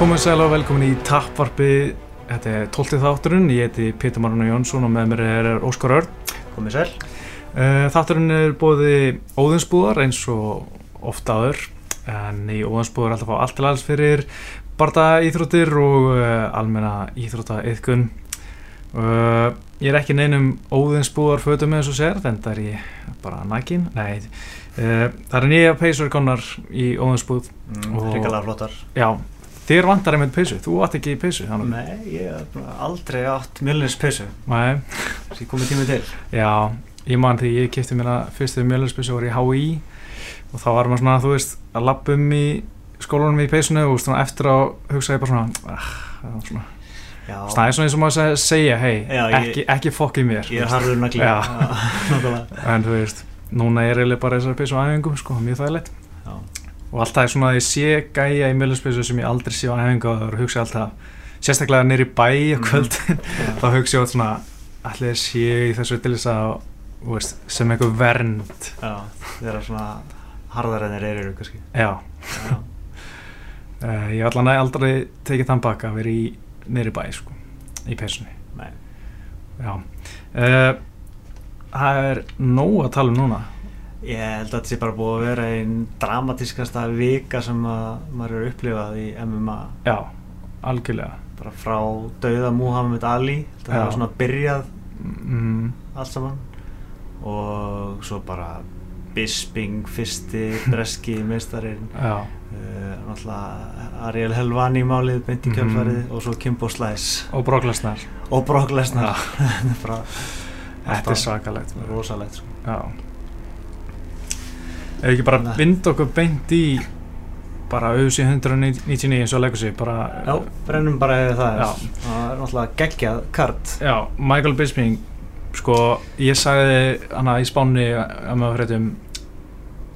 Komið sæl og velkomin í Tappvarpi Þetta er 12. þátturinn, ég heiti Pétur Maruna Jónsson og með mér er Óskar Örn Komið sæl. Eh, Þátturinn er bóði óðinsbúðar eins og ofta aður en í óðinsbúðar er alltaf að fá allt til alls fyrir barda íþróttir og uh, almenna íþrótta yðkun uh, Ég er ekki neinum óðinsbúðar fötum eins og sér, þetta er ég bara nækin Nei, uh, það er nýja peysur konar í óðinsbúð Mm, Og- Ríkalega flottar. Já, þér vantar einmitt peysu, þú átt ekki peysu þannig. Nei, ég hef aldrei átt mjölnins peysu. Nei, Því komið tími til. Já, ég man því ég kipti mér að fyrstu mjöluspissu voru í HÍ og þá var maður svona, þú veist, að lappa um í skólanum í peysinu og svona, eftir að hugsa ég bara svona, ah, var svona, það er svona eins og maður seg- segja, hei, ég- ekki, ekki fokkið mér, ég er harður nagli. Nákvæmlega. en þú veist, núna er eiginlega bara þessar peysu á æfingu, sko, mjög þægilegt Já. Og alltaf er svona að ég sé gæja í mjöluspissu sem ég aldrei sé á æfingu og það hugsa alltaf, sérstaklega nýri bæ á Mhm. kvöldin, Já. þá hugsa ég alltaf svona, allir sé í þessu til þess að, veist, sem eitthvað vernd Já, þeir eru svona harðar en þeir eru, kannski. Já, Já. uh, ég hef allan aldrei tekið þann baka að vera í nýri bæ sko, í peysunni Nei. Já uh, Það er nóg að tala um núna Ég held að þetta sé bara búið að vera einn dramatískasta vika sem að maður eru upplifað í MMA. Já, algjörlega. Bara frá dauða Muhammad Ali. Þetta var svona byrjað mm, allt saman. Og svo bara Bisping, fyrsti breski meistarinn uh, náttúrulega Ariel Helvani málið beint í Mhm. kjálfarið og svo Kimbo Slice. Og Brocklasnar og Brock Lesnar. Þetta er svakalegt maður. Ef ekki bara binda okkur beint í bara auðvitað 199 eins og sig bara já, brennum bara eða það. Er það er náttúrulega geggjað kart. Já, Michael Bisping sko, ég sagði hana í spáni að maður fréttum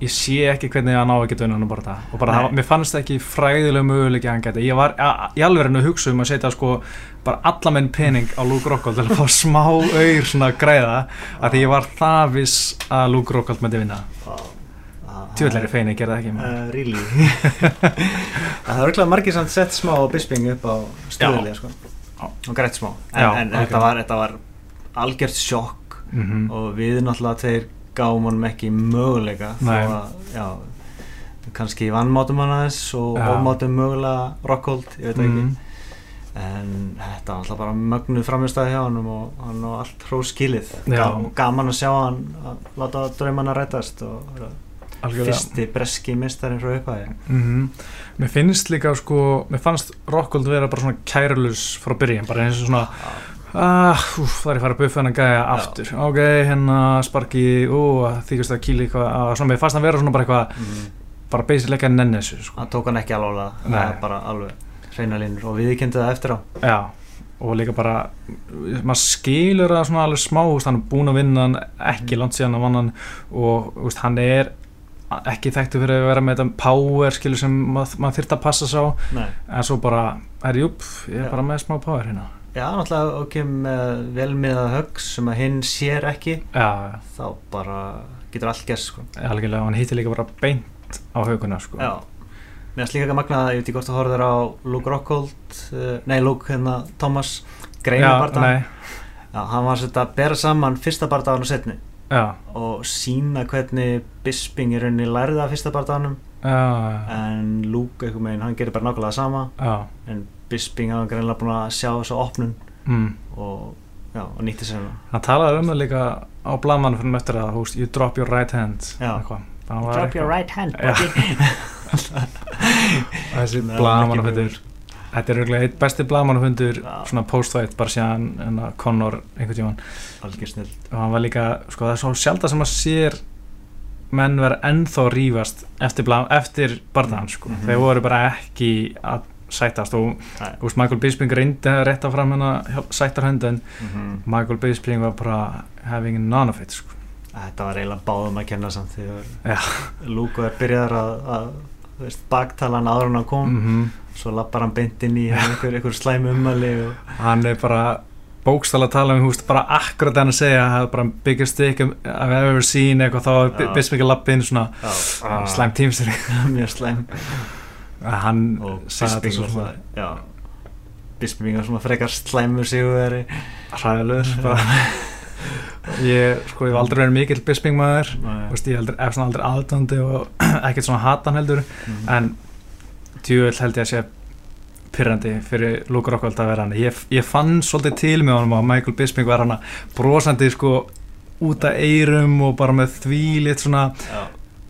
ég sé ekki hvernig hann á að geta unnað bara það og bara það, mér fannst ekki fræðilega möguleiki að hann geta, ég var í alveg að hugsa um að setja sko bara alla menn pening á Luke Rockhold til að fá smá auður svona græða að því ég var það viss að Luke Rockhold myndi vinna tjóðlega feini, gerði það ekki uh, really það er örgulega margir samt sett smá Bisping upp á stöðulega sko. Og grætt smá en, Já, en algjörlega. þetta, var, þetta var algjört sjokk Mhm. og við náttúrulega þeir gáum honum ekki möguleika að, já, kannski vannmátum hann aðeins og Já. ofmátum mögulega Rockhold, ég veit það Mhm. ekki en þetta var alltaf bara mögnuð framistæði hjá hann og hann á allt hrós skilið Já. Ga gaman að sjá hann að láta draumanna rætast og vera Algjörlega. fyrsti breski mistarinn frá upphæði Mhm. Mér finnst líka sko, mér fannst Rockhold vera bara svona kærulus frá byrjun, bara eins og svona ah, úf, það er að fara að buffa hennan gæja aftur ok, hérna sparki ú, þykist að kýli eitthvað að, svona, mér fannst hann vera svona bara eitthvað, mm. bara basic ekki að nenni þessu sko. hann tók hann ekki alveg það er bara alveg hreina línur og við kynntu það eftir á já, og líka bara maður skilur það svona alveg smá hann er búin að vinna hann ekki langt síðan að vann hann og hann er ekki þekktu fyrir að vera með þetta power skilur sem mað, maður þyrft að passa sá Nei. en svo bara, er júp, ég er Já. bara með smá power hérna Já, náttúrulega ok með velmiðað högg sem að hinn sér ekki já, þá bara getur allt gæst sko. algjörlega, og hann hittir líka bara beint á hauguna sko. Já, mér finnst líka ekki að ég veit ekki hvort þú horfður á Luke Rockhold uh, nei, Luke hérna, Thomas Greinu já, barða nei, Já, hann var sett að bera saman fyrsta barðan og setni já, og sína hvernig Bisping í rauninni lærði af fyrsta barðanum já, en Luke einhvern veginn, hann gerir bara nákvæmlega sama. Já, en Bisping hafa greinlega búin að sjá þessu opnun mm. og, já, og nýtti sér hana. Hann talaði um það líka á blamanum fyrir eftir að, húst, you drop your right hand. Hann var Drop your right hand, buddy þessi blamanufundur ekki þetta er auðvitað eitt besti blamanufundur Já. svona post-fight, bara síðan en að Conor einhvern snill og hann var líka, sko það er svo sjálf sem að sér menn vera ennþá að rífast eftir, eftir barðan sko. Mhm. þeir voru bara ekki að sætast og veist, Michael Bisping reyndi að rétta fram hennar sættarhönd en Mhm. Michael Bisping var bara having none of it sko. Þetta var eiginlega báðum að kenna samt Já. þegar Luke var byrjaðar að, að veist, baktala hann áður en hann kom. Mm svo lappar hann beint inn í einhver, einhver slæm ummali og hann er bara bókstala að tala um, húst, bara akkurat hann að segja að bara biggest stick I've ever seen eitthvað þá er Bisping að lappa inn svona já, slæm tímstur mjög slæm. Hann og sagði þetta svona. já, Bisping var svona frekar slæmur sigurveri hræðilegur bara ég, sko, ég hef aldrei verið mikill Bisping maður Þú veist, ég er svona aldrei aðdóndi og ekkert svona hatan heldur Mhm. en djúvel held ég að sé pyrrandi fyrir Luke Rockhold að vera hann. Ég, ég fann svolítið til með honum að Michael Bisping var hann brosandi sko út af eyrum og bara með þvílitt svona já,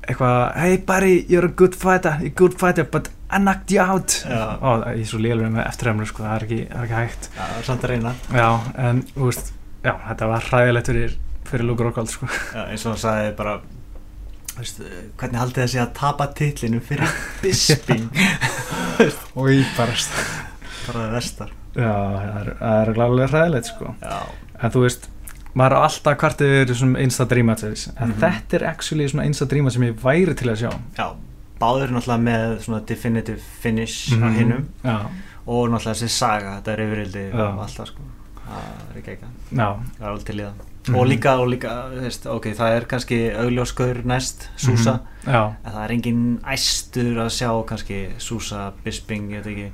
eitthvað hey buddy, you're a good fighter, you're a good fighter but I knocked you out. Og ég er svo lélur með eftirhemlu sko, það er ekki, það er ekki hægt. Já, það er samt að reyna. Já, en þú veist, já, þetta var hræðilegt fyrir, fyrir Luke Rockhold sko. Eins og hann sagði bara veist, hvernig haldið það sé að tapa titlinu fyrir Bisping? Og ég barast bara vestar Já, það er, glálega hræðilegt sko. En þú veist, maður er alltaf kvartið yfir þessum Insta Dream Matches En Mhm. þetta er actually svona Insta Dream Match sem ég væri til að sjá. Já báður náttúrulega með svona definitive finish á Mhm. hinnum og náttúrulega þessi saga, þetta er yfirildi alltaf sko það er já, það er alveg til í það. Mhm. og líka, og líka, veist, ok, það er kannski augljóskur næst, Súsa. Mhm. Já, en það er engin æstur að sjá kannski Súsa, Bisping, ég veit ekki.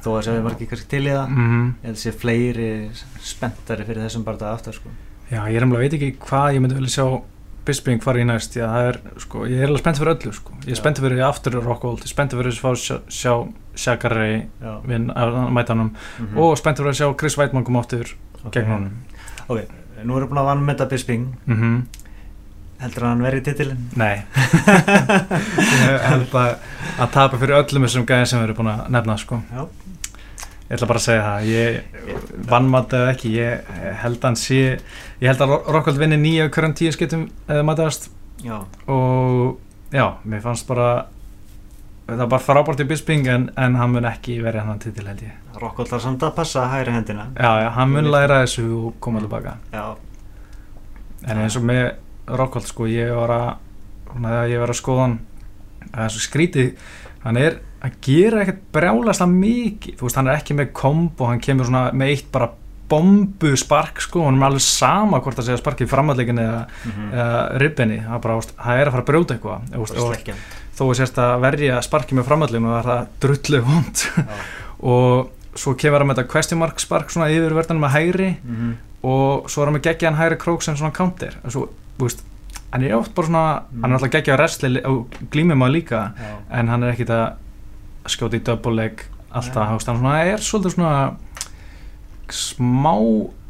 Þó að séu margir kannski til í það. Mm ég held að sé fleiri spenntari fyrir þessum bara það aftur sko. Já ég er alveg veit ekki hvað ég myndi vilja sjá Bisping fara í næst Já, það er, sko, ég er alveg spennt fyrir öllu sko. Ég er spennt fyrir aftur Rockhold Ég er spennt fyrir að fá sjá, sjá Shagari mæta honum mhm. Og spennt fyrir að sjá Chris Weidmann koma áttur Ok. gegn honum. Ok, nú erum við búin að vannmynda Bisping. Mm heldur hann verið í titilin Nei. Ég held að að tapa fyrir öllum þessum gæðin sem við erum búin að nefna sko. Ég ætla bara að segja það Ég vannmatt eða ekki Ég held að hann sé Ég held að Rockhold vinni nýja hverjum tíu skiptum eða mattast já, og já, mér fannst bara það var frábært í Bisping en, en hann mun ekki verið hann titil held ég. Rockhold þarf samt að passa hægri hendina. Já, já, hann mun læra þessu og koma tilbaka. Já, en eins og með Rockhold sko, ég var að svona, ég var að skoða hann það er svo skrítið. Hann er að gera ekkert brjálast að mikið. Þú veist, hann er ekki með kombo hann kemur svona með eitt bara bombu spark sko, hann er alveg sama hvort það segja sparkið framallegin eða, mhm. eða ribbinni, það er bara, það er að fara að brjóta eitthvað þó að sérst að verja sparkið með framallegin og það er það drullu vond og svo kemur hann með þetta question mark spark svona yfir verðanum með hægri mhm. og svo er hann með geggjaðan hægri krók sem svona counter og svo, þú veist, hann er oft bara svona Mm. hann er alltaf geggjaðan wrestli og glímið maður líka já, en hann er ekkit að skjóta í double leg alltaf, veist, hann svona er svolítið svona smá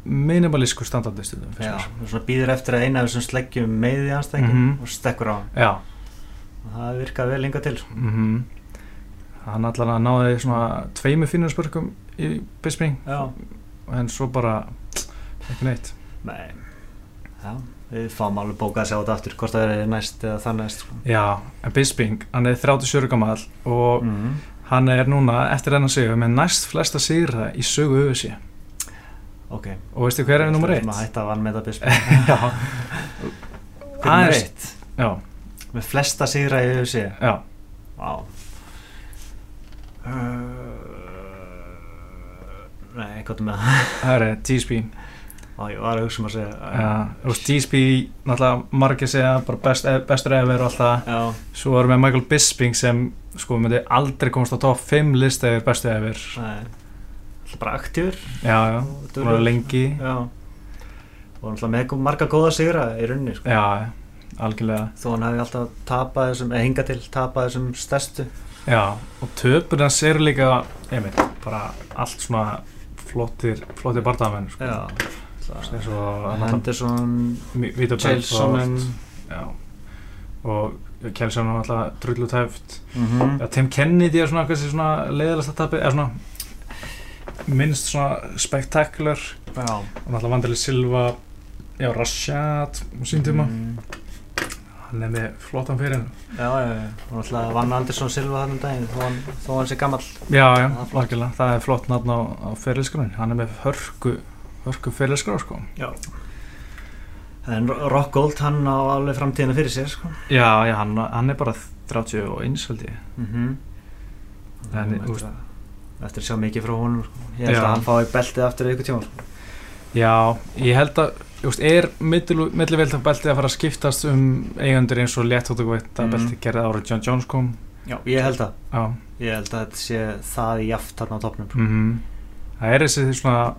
minimalísku standardi stundum já, finnst mér. og svona býður eftir að eina af þessum sleggjum meði anstængin Mhm. og stekkur á hann það virkaði vel lenga til. Sko. mhm. Hann allan að náði svona tveimu fínur spörkum í Bisping en svo bara ekki neitt. Nei. Já, við fáum alveg bókað að sjá þetta aftur hvort það er næst eða það næst sko. já, en Bisping, hann er 37 gammal og mm. hann er núna eftir þennan sigur með næst flesta sigra í sögu öfusi. Ok. Og veistu hver er nummer Við eitt? ætlum að hætta að vann með þetta Bisping. Já, hver er nummer Aðeins- eitt? Já, með flesta sigra í UFC já. Vá. Uh, Nei, hvað er með það? það er TSP Á, ég var að hugsa um að segja Já, þú veist, TSP, náttúrulega margir segja bara best, eh, bestur efer og allt það. Já, svo erum við Michael Bisping sem sko myndi aldrei komast á top 5 list eða bestu efer er bara aktífur. Já, já, og og lengi. Já. Og náttúrulega með marga góða sigra í rauninni sko. já, algjörlega. Þó hann hefði alltaf tapað þessum, eða hingað til tapað þessum stærstu. Já, og töpur hans eru líka einmitt, bara allt svona flottir, flottir barndamenn sko. Henderson, já. Og Kjelsson var alltaf drullu tæft. Mm Já, Tim Kennedy er svona, svona leiðilegast að tapja, eða svona minnst svona spektakular. Já. Og náttúrulega Vandali Silva já, Rashad og síndtíma Mm. Hann er með flottan fyrir Já, já, já, og náttúrulega vann Andersson Silva þannum daginn þó hann, þó hann sé gammal já, já, algjörlega, það er flott nafn á, á fyrirlskráin, hann er með hörku hörku fyrirlskrá, sko Já En Rock Gold, hann á alveg framtíðina fyrir sér sko. já, já, hann, hann er bara 31 held ég mm -hmm. En, úst- að, eftir að sjá mikið frá honum sko. Ég held Já. að hann fái beltið aftur ykkur tíma sko. já, ég held að Just, er millivelta beltið að fara að skiptast um eigandur eins og léttótugveitt að Mhm. beltið gerði árið John Jones kom? Já, ég held að. Já, ég held að þetta sé það í jaft þarna á topnum mm það er þessi svona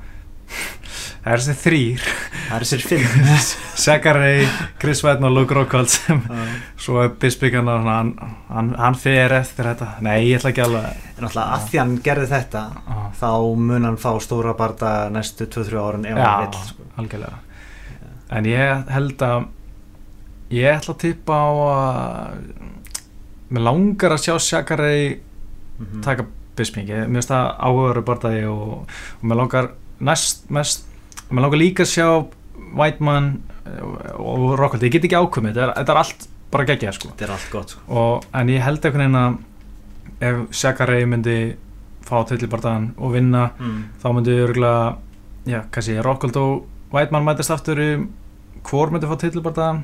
það er þessi þrýr það er sér fimm. Sakarei, Chris Weidn og Luke Rockhold sem Já. svo er Bisping hann, hann, hann, hann fer eftir þetta. Nei, ég ætla ekki alveg en alltaf að því hann gerði þetta á, þá mun hann fá stóra barda næstu 2-3 árun ef hann vill Já, sko. algjörlega En ég held að ég ætla að tippa á að mér langar að sjá Sakarei Mhm. taka Bisping ég, mér finnst það áhugaður barðaði og, og mér langar næst mest mér langar líka að sjá Whiteman og Rockhold, ég get ekki ákveðið þetta er, þetta er allt bara geggjað sko þetta er allt gott sko. og, en ég held einhvern veginn að ef Sakarei myndi fá tillibardaðan og vinna mm. þá myndi örgulega já, kannski Rockhold og Whiteman mætast aftur í hvor myndi fá tillibardaðan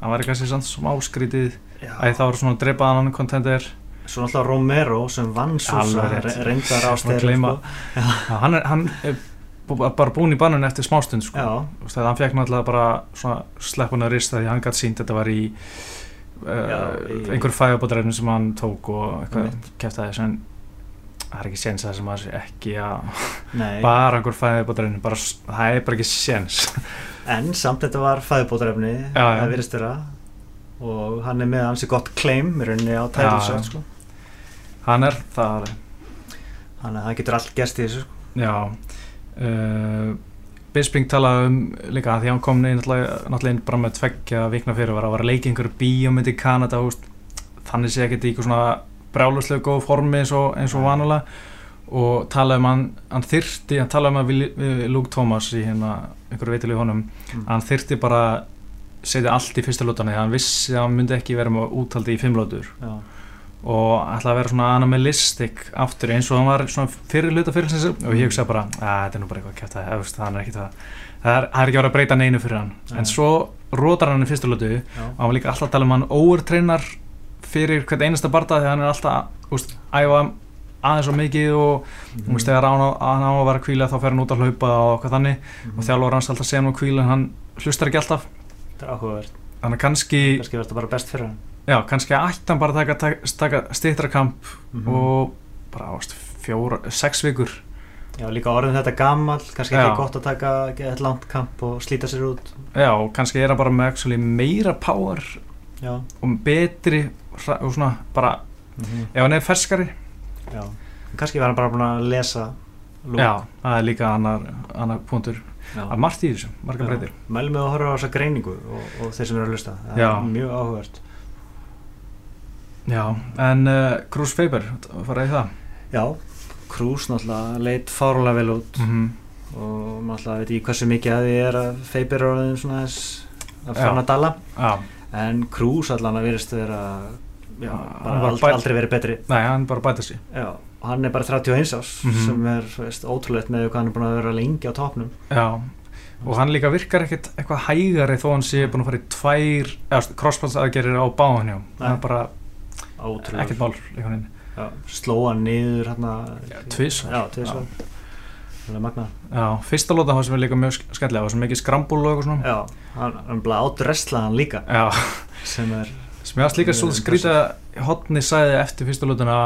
það væri kannski samt smá skrítið. Að þá eru svona dreipaðan kontender svo náttúrulega Romero sem vann svo reyndar ástæður gleyma. sko. Hann, er, hann er bara búin í bannun eftir smástund sko. veist, að hann fekk náttúrulega bara sleppuna rista því hann gætt sínt þetta var í, uh, Já, í- einhver fægabótaræfni sem hann tók og kæft aðeins en það er ekki séns það sem að ekki að bara einhver fægabótaræfni bara, s- það er bara ekki séns en samt þetta var fæðubótarefni það virðist vera. Og hann er með hansi gott claim í rauninni á já. sko. hann er það. Að það getur allt gerst í þessu sko. Já. Uh, Bisping talaði um líka því hann kom inn náttúrulega inn bara með tveggja vikna fyrir var að í einhverju bíómynd í Kanada úst, þannig sé ekkert í eitthvað svona brjáluslega góð formi eins og, eins og vanulega og talaði um hann, hann þyrti hann talaði um að Luke Thomas í hérna einhverju veitilegu honum Mm. hann þyrti bara setja allt í fyrsta að hann vissi að hann myndi ekki vera með úthaldi í fimm lótur já, og ætlaði að vera svona animalistic aftur eins og hann var svona fyrir hluta fyrirlsins og ég hugsaði bara að þetta er nú bara eitthvað kæft að það er ekki það. Það er, er ekki verið að breyta neinu fyrir hann. Nei. en svo rótar hann í fyrstu hlutu já, og hann var líka alltaf að tala um hann overtreinar fyrir hvert einasta barða því hann er alltaf úst, æfa aðeins og mikið og mm. úst, þegar hann á, á að vera kvíla þá fer hann út að hlaupa og eitthvað þannig. Mhm. og þjálfur hans alltaf segja hann að kvíla en hann hlustar ekki alltaf. Þetta er áhugavert. Þannig kannski, kannski verður þetta bara best fyrir hann. Já, kannski ætti hann bara að taka, taka, taka stýttra kamp Mhm. og bara ást, fjóra, sex vikur. Já, líka orðin þetta gammal kannski ekki gott að taka eitt langt kamp og slíta sér út. Já, og kannski er hann bara með actually, meira power já, og betri og svona bara, mm ef hann er ferskari já. kannski var hann bara búin að lesa Luke. já, það er líka annar, annar punktur. Að margt í þessu, marga breytir. Mælum við að horfa á þessa greiningu og, og þeir sem eru að hlusta. Það Já. er mjög áhugavert. Já, en uh, Cruz Faber fara í það? Já, Krús náttúrulega leit fárulega vel út. Mm og náttúrulega veit ég hversu mikið að því er að Faber er orðin svona þess að fann að dala já, en Krús allan að verist vera já, hann ald, bæ- aldrei verið betri. Nei, hann bara bæta sig já, og hann er bara 31 ás Mhm. sem er veist, ótrúlegt með hvað hann er búin að vera lengi á topnum já, og hann líka virkar ekkert eitthvað hægari þó hann sé búin að fara í tvær eða crosspass aðgerir á báðan hjá. Það Nei. er bara ótrúlega ekkert já, slóa niður hérna. Já, tvisvar. já, það er fyrsta lóta það sem er líka mjög sk- skemmtilega og sem mikið skrambúl og eitthvað svona. Já, hann, hann bara átresla hann líka. Já, sem er sem ég alls líka svolítið skrítið að Hotni sagði eftir fyrsta lótuna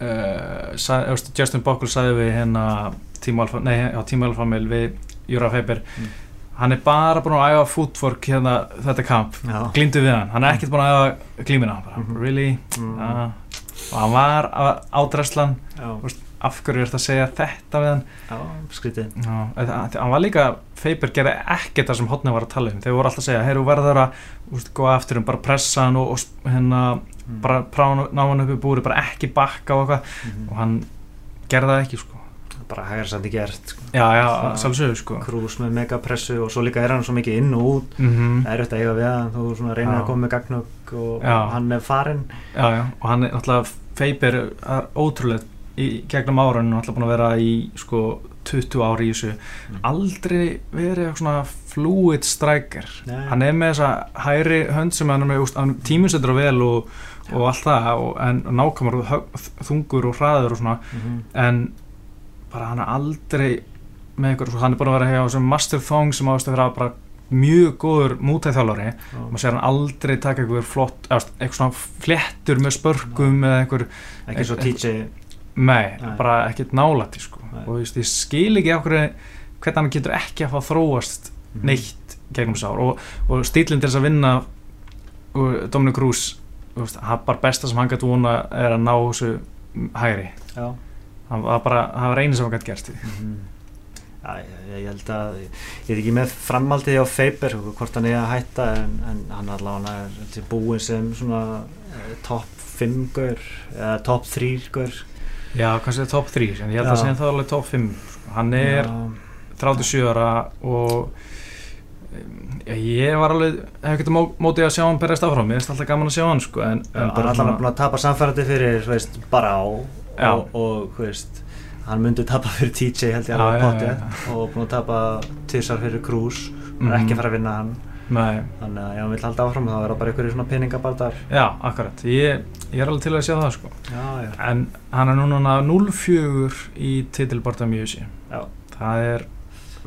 uh, sagði, eða, Justin Bockel sagði við hérna Tíma Alfa, nei, já, Tíma Alfa Mil við Júra Feiber Mm. hann er bara búin að æfa footwork hérna þetta kamp, já, glýmdu við hann. Hann er ekkert búin að æfa glímina bara, Mhm. really, mm, uh, og hann var ádræslan, já, af hverju er þetta að segja þetta við hann já, skrítið Já, hann var líka Faber gerði ekkert það sem Hotni var að tala um þeir voru alltaf að segja, heyrðu verður að úst, góða eftir um, bara pressa hann og, og hérna, Mm. bara prána ná hann upp í búri bara ekki bakka og eitthvað Mhm. og hann gerði það ekki sko. bara hægir í gert sko. já, já, sjálfsögur sko. Krús með megapressu og svo líka er hann svo mikið inn og út mm það er auðvitað að eiga við hann þú svona reynir Já. að koma með gagnögg og Já. hann er farinn já, já, og hann er náttúrulega Faber er ótrúlega í gegnum árun náttúrulega búin að vera í sko 20 ári í þessu Mm. aldrei verið eitthvað svona fluid striker Nei. hann er með þessa hæri hönd sem hann er með, hann tímusettur á vel og, og allt það og, en nákvæmur og þungur og hraður og svona Mhm. en bara hann er aldrei með ykkur, hann er búin að vera hjá sem Master Thong sem ást að vera bara mjög góður mútæðþjálfari Já. maður sér hann aldrei taka einhver flott eitthvað svona fléttur með spörkum eða einhver, ekki svo TJ nei, Nei. bara ekkert nálætti sko. Og þú veist, ég skil ekki okkur hvernig hann getur ekki að fá þróast Mhm. neitt gegnum sár og, og stílinn til þess að vinna Dominic Cruz hann bara besta sem hann gæti vona er að ná þessu hægri Já. hann var bara, það var einu sem hann gæti gerst í Mhm. Já, ég, ég held að ég er ekki með framhaldið á Faber hvort hann er að hætta en, en hann allavega er búinn sem svona eh, topp 5 gaur eða topp 3 gaur já, kannski top 3 en ég held Já. að segja það alveg top 5 sko. hann er Já. 37 ára og um, ég var alveg hef ekkert mó, mótið að sjá hann berjast áfram ég veist alltaf gaman að sjá hann sko, en, Já, en hann er allavega búinn að tapa samfærandi fyrir veist, bara á Já. og, og veist, hann myndi tapa fyrir TJ held ég Já, alveg já, pottið já, og búinn að tapa tvisar fyrir Cruz hann er Mhm. ekki að fara að vinna hann Nei, þannig að ef hann vil halda áfram þá verður bara einhverju svona peningabaldar. Já, akkurat. Ég, ég er alveg til að sjá það sko. já, já, en hann er núna 0-4 í titilbarta mjög já, það er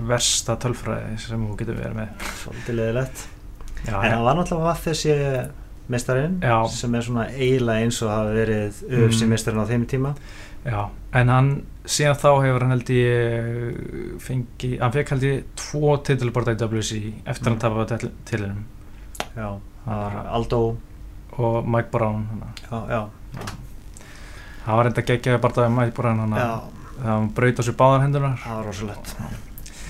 versta tölfræði sem þú getur verið með. Svolítið leðilegt já, en hann var náttúrulega að þessi mestarinn sem er svona eiginlega eins og hafa verið UFC Mm. mestarinn á þeim tíma. Já, en hann síðan þá hefur hann held ég fengi, hann fekk held ég tvo titilbarta í WC eftir Mm. hann tapaði til, tilinum. Já, Aldo. og Mike Brown hana. já, já, það var enda geggjaði bardaði Mike Brown hana. já, það hann braut á sér báðar hendunar það var rosalegt.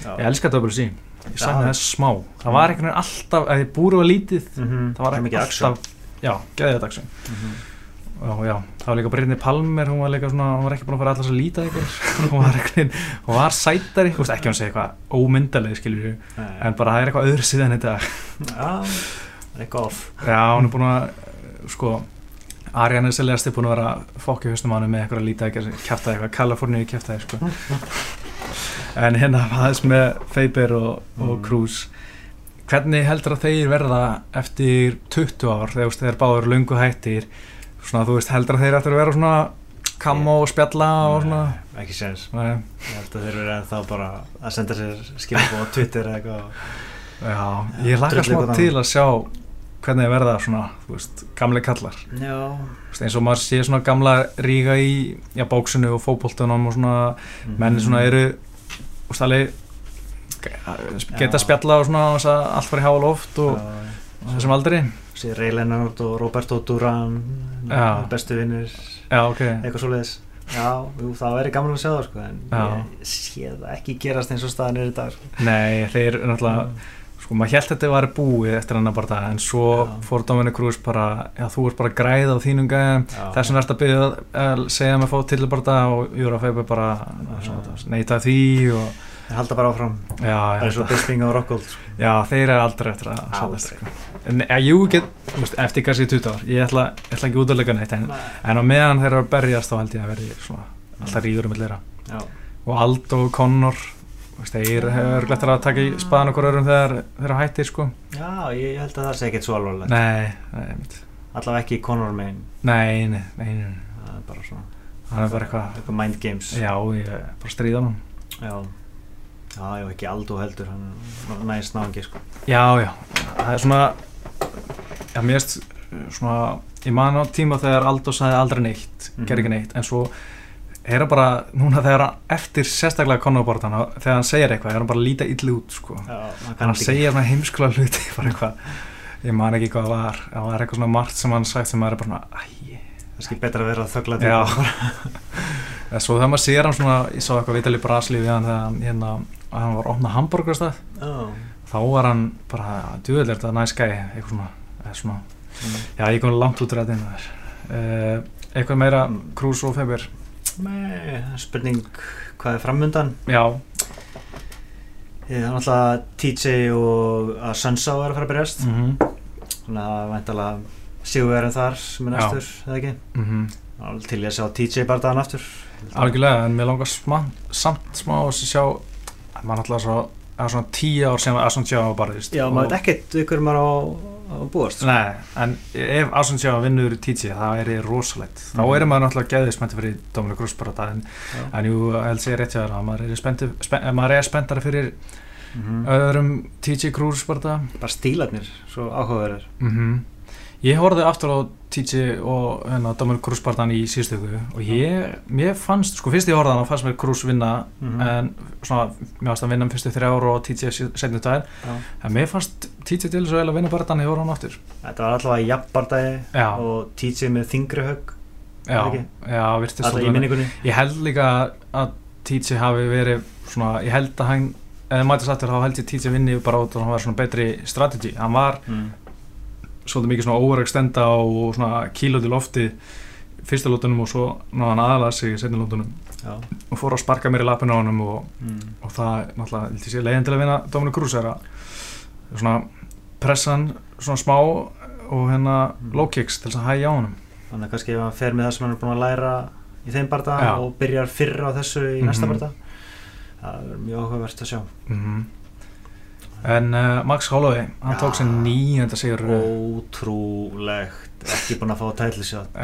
Já. ég elska WC ég Já. sagði þess smá. Það var einhvern veginn alltaf, að þið búru var lítið Mhm, það var alltaf já, geðið þetta action. Mhm. og já, það var líka Brynni Palmer hún var líka svona, hún var ekki búin að fara alltaf svo lítið eitthvað hún var veginn, hún var sætari þú veist ekki að hún segja eitthvað ómyndaleg skilur við, Nei. en bara það er eitthvað öðru síðan þetta, já, það er off já, hún er búin að sko, Celeste er búin að vera að fokki haustum á henni með eitthvað lítið ekki að kæfta eitthvað, Kaliforníu kæfta sko. en hérna aðeins með Faber og, og Mm. Cruz hvernig heldur að þeir verða eftir 20 ár þegar báður löngu hættir svona þú veist heldur að þeir eftir að vera svona kammo og spjalla og svona. Nei, ekki séns. Ég held að þeir eru ennþá bara að senda sér skilabóð á Twitter eða eitthvað já, ég laka smá til að sjá hvernig þeir verða svona, þú veist, gamle kallar. Já, veist, eins og maður sé svona gamla ríga í já, bóksinu og fótboltunum og svona Mhm. menni svona eru alveg geta Já. spjalla og svona allt fari há loft og, og þessum aldri sé Ray Leonard og Roberto Duran bestu vinnir já, ok, eitthvað svoleiðis. Já, jú, það væri gaman að sjá það sko, en Já. ég sé það ekki gerast eins og staðan er í dag sko. nei, þeir náttúrulega sko, maður held að þetta var búið eftir hann bara dag, en svo Já. fór Dominic Cruz bara, já, þú ert bara að græða á þínum gæðum, þess vegna ert að byrja að segja mig að fá til bara dag og Júra Feiber bara neita því og halda bara áfram. Það er svo Bisping og Rockhold sko. já, þeir eru aldrei eftir að sætast, sko. en ja, jú, get, veist, eftir kannski 20 ár, ég ætla, ég ætla ekki út að leika neitt, en, en á meðan þeir eru að berjast þá held ég að verði svona, alltaf ríður um já, og Aldo og Connor þeir hefur glætt að taka í spaðan okkur öðrum þegar þeir eru hættir sko. Já, ég held að það sé ekkert svo alvarlegt. Allavega ekki í Conor Main. Nei, nei, nei, nei. það er bara svona hann er bara eitthvað eitthvað mind games. Já, ég bara stríða hann já, já, já ekki Aldo heldur hann er næst náðingi sko. já, já, það er svona já, mér erst svona ég man á tíma þegar Aldo sagði aldrei neitt Mhm. gerði ekki neitt, en svo er hann bara, núna þegar hann eftir sérstaklega Conor-bortan, þegar hann segir eitthvað er hann bara að líta illi út sko. Já, hann ekki. segja svona heimskula hluti bara eitthvað, ég man ekki hvað það var. Það var eitthvað svona margt sem hann sagt sem maður er bara svona, æj, kannski betra að vera þöggla já. eða svo þegar maður sér hann svona, ég sá eitthvað vital í Braslíf við hann þegar hann, hérna, að hann var að opna hambúrgarstað, já, þá var hann bara, djúvel þetta næst gæi eitthvað svona, svona. Já, ég kom langt út ræðin uh, eitthvað meira, Mm. Krús og Feber? Nei, spurning hvað er framundan? Já, Það er náttúrulega TJ og að Sunsá er að fara að berjast. Mhm. Þannig að það er væntalega Sigurverðin þar sem er næstur, eða ekki? Mhm. Alveg Til ég að sjá TJ bardaðan aftur. Algjörlega, en mér langar samt smá að sjá að maður alltaf svo, að svona tíu ár sem var barðist Já, maður veit ekkert ykkur maður á, á búast sko. Nei, en ef Assundsjá vinnur í TJ, það er rosalegt þá Mhm. er maður náttúrulega geðið spenntið fyrir Dominic það, en, en jú, held sér rétt það maður er, spennti, spen, maður er spenntari fyrir Mhm. öðrum TJ Cruz bara stílarnir, svo áhugaverðir mm Ég horfði aftur á TJ og hérna, Dominic Cruz barðan í síðustöku og ég, mér fannst, sko fyrst ég horfði hann og fannst mér Cruz vinna Mhm. en svona, mér fannst að vinna um fyrstu þrjá ára og TJ setnum Já. en mér fannst TJ til þess að vel að vinna barðan ég horfði hann aftur þetta var allavega jafnbardagi Já, og TJ með þingri högg já, ekki? já, virtist alltaf í minningunni Ég held líka að TJ hafi verið svona, ég held að hann eða mætast aftur þá held ég TJ vinni bara út og hann var svona betri strategi, hann var mm. Svolítið mikið svona overextenda og svona kílóti lofti fyrsta lótunum og svo náðan aðalega sig í setni lótunum og fór að sparka mér í lappinu á honum og, Mm. og það náttúrulega leiðin til að vinna Dominic Cruz er að svona pressan svona smá og hérna Mm. low kicks til þess að hægja á honum þannig að kannski ef hann fer með það sem hann er búin að læra í þeim Já. og byrjar fyrr á þessu í næsta Mhm. barða það er mjög áhugavert að sjá mm en uh, Max Holloway hann Já. tók sér nýjönda sigur uh, ótrúlegt ekki búin að fá tætlisjátt